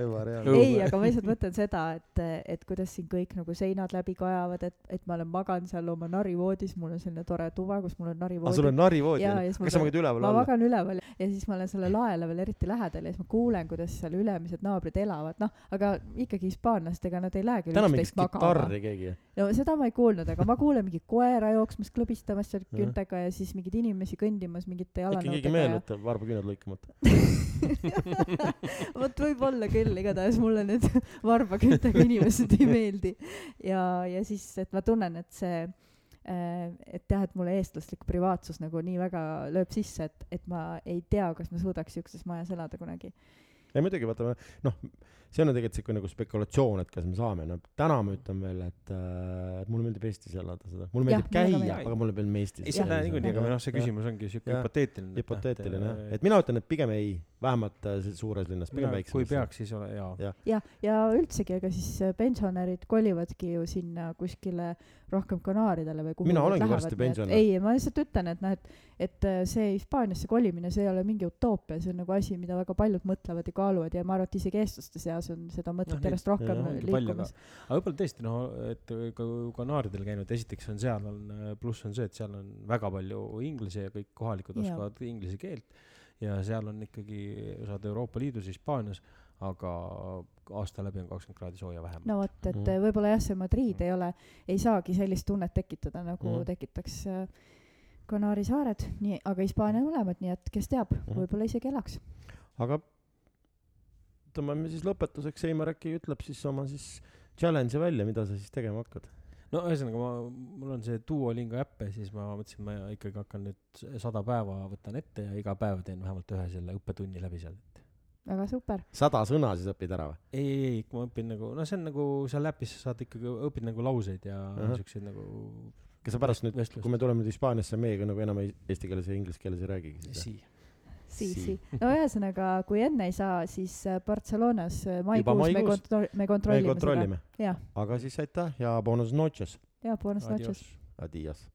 ebareaalne. ei, aga ma lihtsalt mõtlen seda, et, et kuidas siin kõik nagu seinad läbi kajavad, et, et ma olen maganud seal oma narivoodis, mul on selline tore tuba, kus mul on aga sul narivoodi on. narivoodi ma kas sa pean- magad üleval ma alla? magan üleval ja siis ma olen selle laele veel eriti lähedal ja siis ma kuulen, kuidas seal ülemised naabrid elavad, noh, aga ikkagi hispaanlastega nad ei lähegi täna mingit üksteist magama. no seda ma ei kuulnud, aga ma kuulen mingit koera jooksmas, klõbistamas seal Jah. küüntega ja siis mingeid inimesi kõndimas mingite jalanõudega ja meenutab varbaküüned lõikamata. vot võib-olla küll, igatahes mulle need varbaküüntega inimesed ei meeldi. ja, ja siis, et ma tunnen, et see, et jah, et mulle eestlaslik privaatsus nagu nii väga lööb sisse, et, et ma ei tea, kas ma suudaks siukses majas elada kunagi. ei muidugi, vaata, noh, see on tegelikult siuke nagu spekulatsioon, et kas me saame, no täna ma ütlen veel, et, et mulle meeldib Eestis elada seda, mulle meeldib ka käia, aga mulle meeldib Eestis ei, seda niikuinii, aga noh, see küsimus ongi siuke Jah. hüpoteetiline. hüpoteetiline jah, et mina ütlen, et pigem ei, vähemalt äh, suures linnas, pigem väiksemas. kui peaks, siis ole jaa. jah, ja üldsegi, ega siis äh, pensionärid kolivadki ju sinna kuskile rohkem Kanaaridele või kuhu Mina olengi lähevad, varsti pensionär. ei, ma lihtsalt ütlen, et noh, et, et äh, see Hispaaniasse kolimine, see ei ole mingi utoopia, see on nagu asi, mida väga paljud mõtlevad ja kaaluvad ja ma arvan, et isegi eestlaste seas on seda mõtet neid- järjest rohkem liikumas. aga võib-olla tõesti noh, et ka Kanaaridel käinud, esiteks on seal on, pluss on see, et seal on väga palju inglise ja kõik kohalikud oskavad inglise keelt ja seal on ikkagi, sa oled Euroopa Liidus, Hispaanias, aga aasta läbi on kakskümmend kraadi sooja vähemalt no vot, et mm. võib-olla jah, see Madrid ei ole, ei saagi sellist tunnet tekitada, nagu mm. tekitaks äh, Kanaari saared, nii, aga Hispaania mõlemad, nii et kes teab mm., võib-olla isegi elaks. aga tõmbame siis lõpetuseks, Heimar äkki ütleb siis oma siis challenge'i välja, mida sa siis tegema hakkad. no ühesõnaga ma, mul on see Duolingo äpp ja siis ma mõtlesin, ma ikkagi hakkan nüüd sada päeva võtan ette ja iga päev teen vähemalt ühe selle õppetunni läbi seal. väga super. sada sõna siis õpid ära või? ei, ei, ei, ma õpin nagu, no see on nagu seal äpis sa saad ikkagi, õpid nagu lauseid ja siukseid nagu kas sa pärast nüüd, vestlust. kui me tuleme nüüd Hispaaniasse, meiega nagu enam ei- eesti keeles ja inglise keeles ei räägigi siis? si-. Sii. no ühesõnaga, kui enne ei saa, siis äh, Barcelonas äh, maikuus me maikuus? kontro-, me me kontrollime, kontrollime. seda. jah, aga siis aitäh ja buenos noches, ja buenos noches. Adios.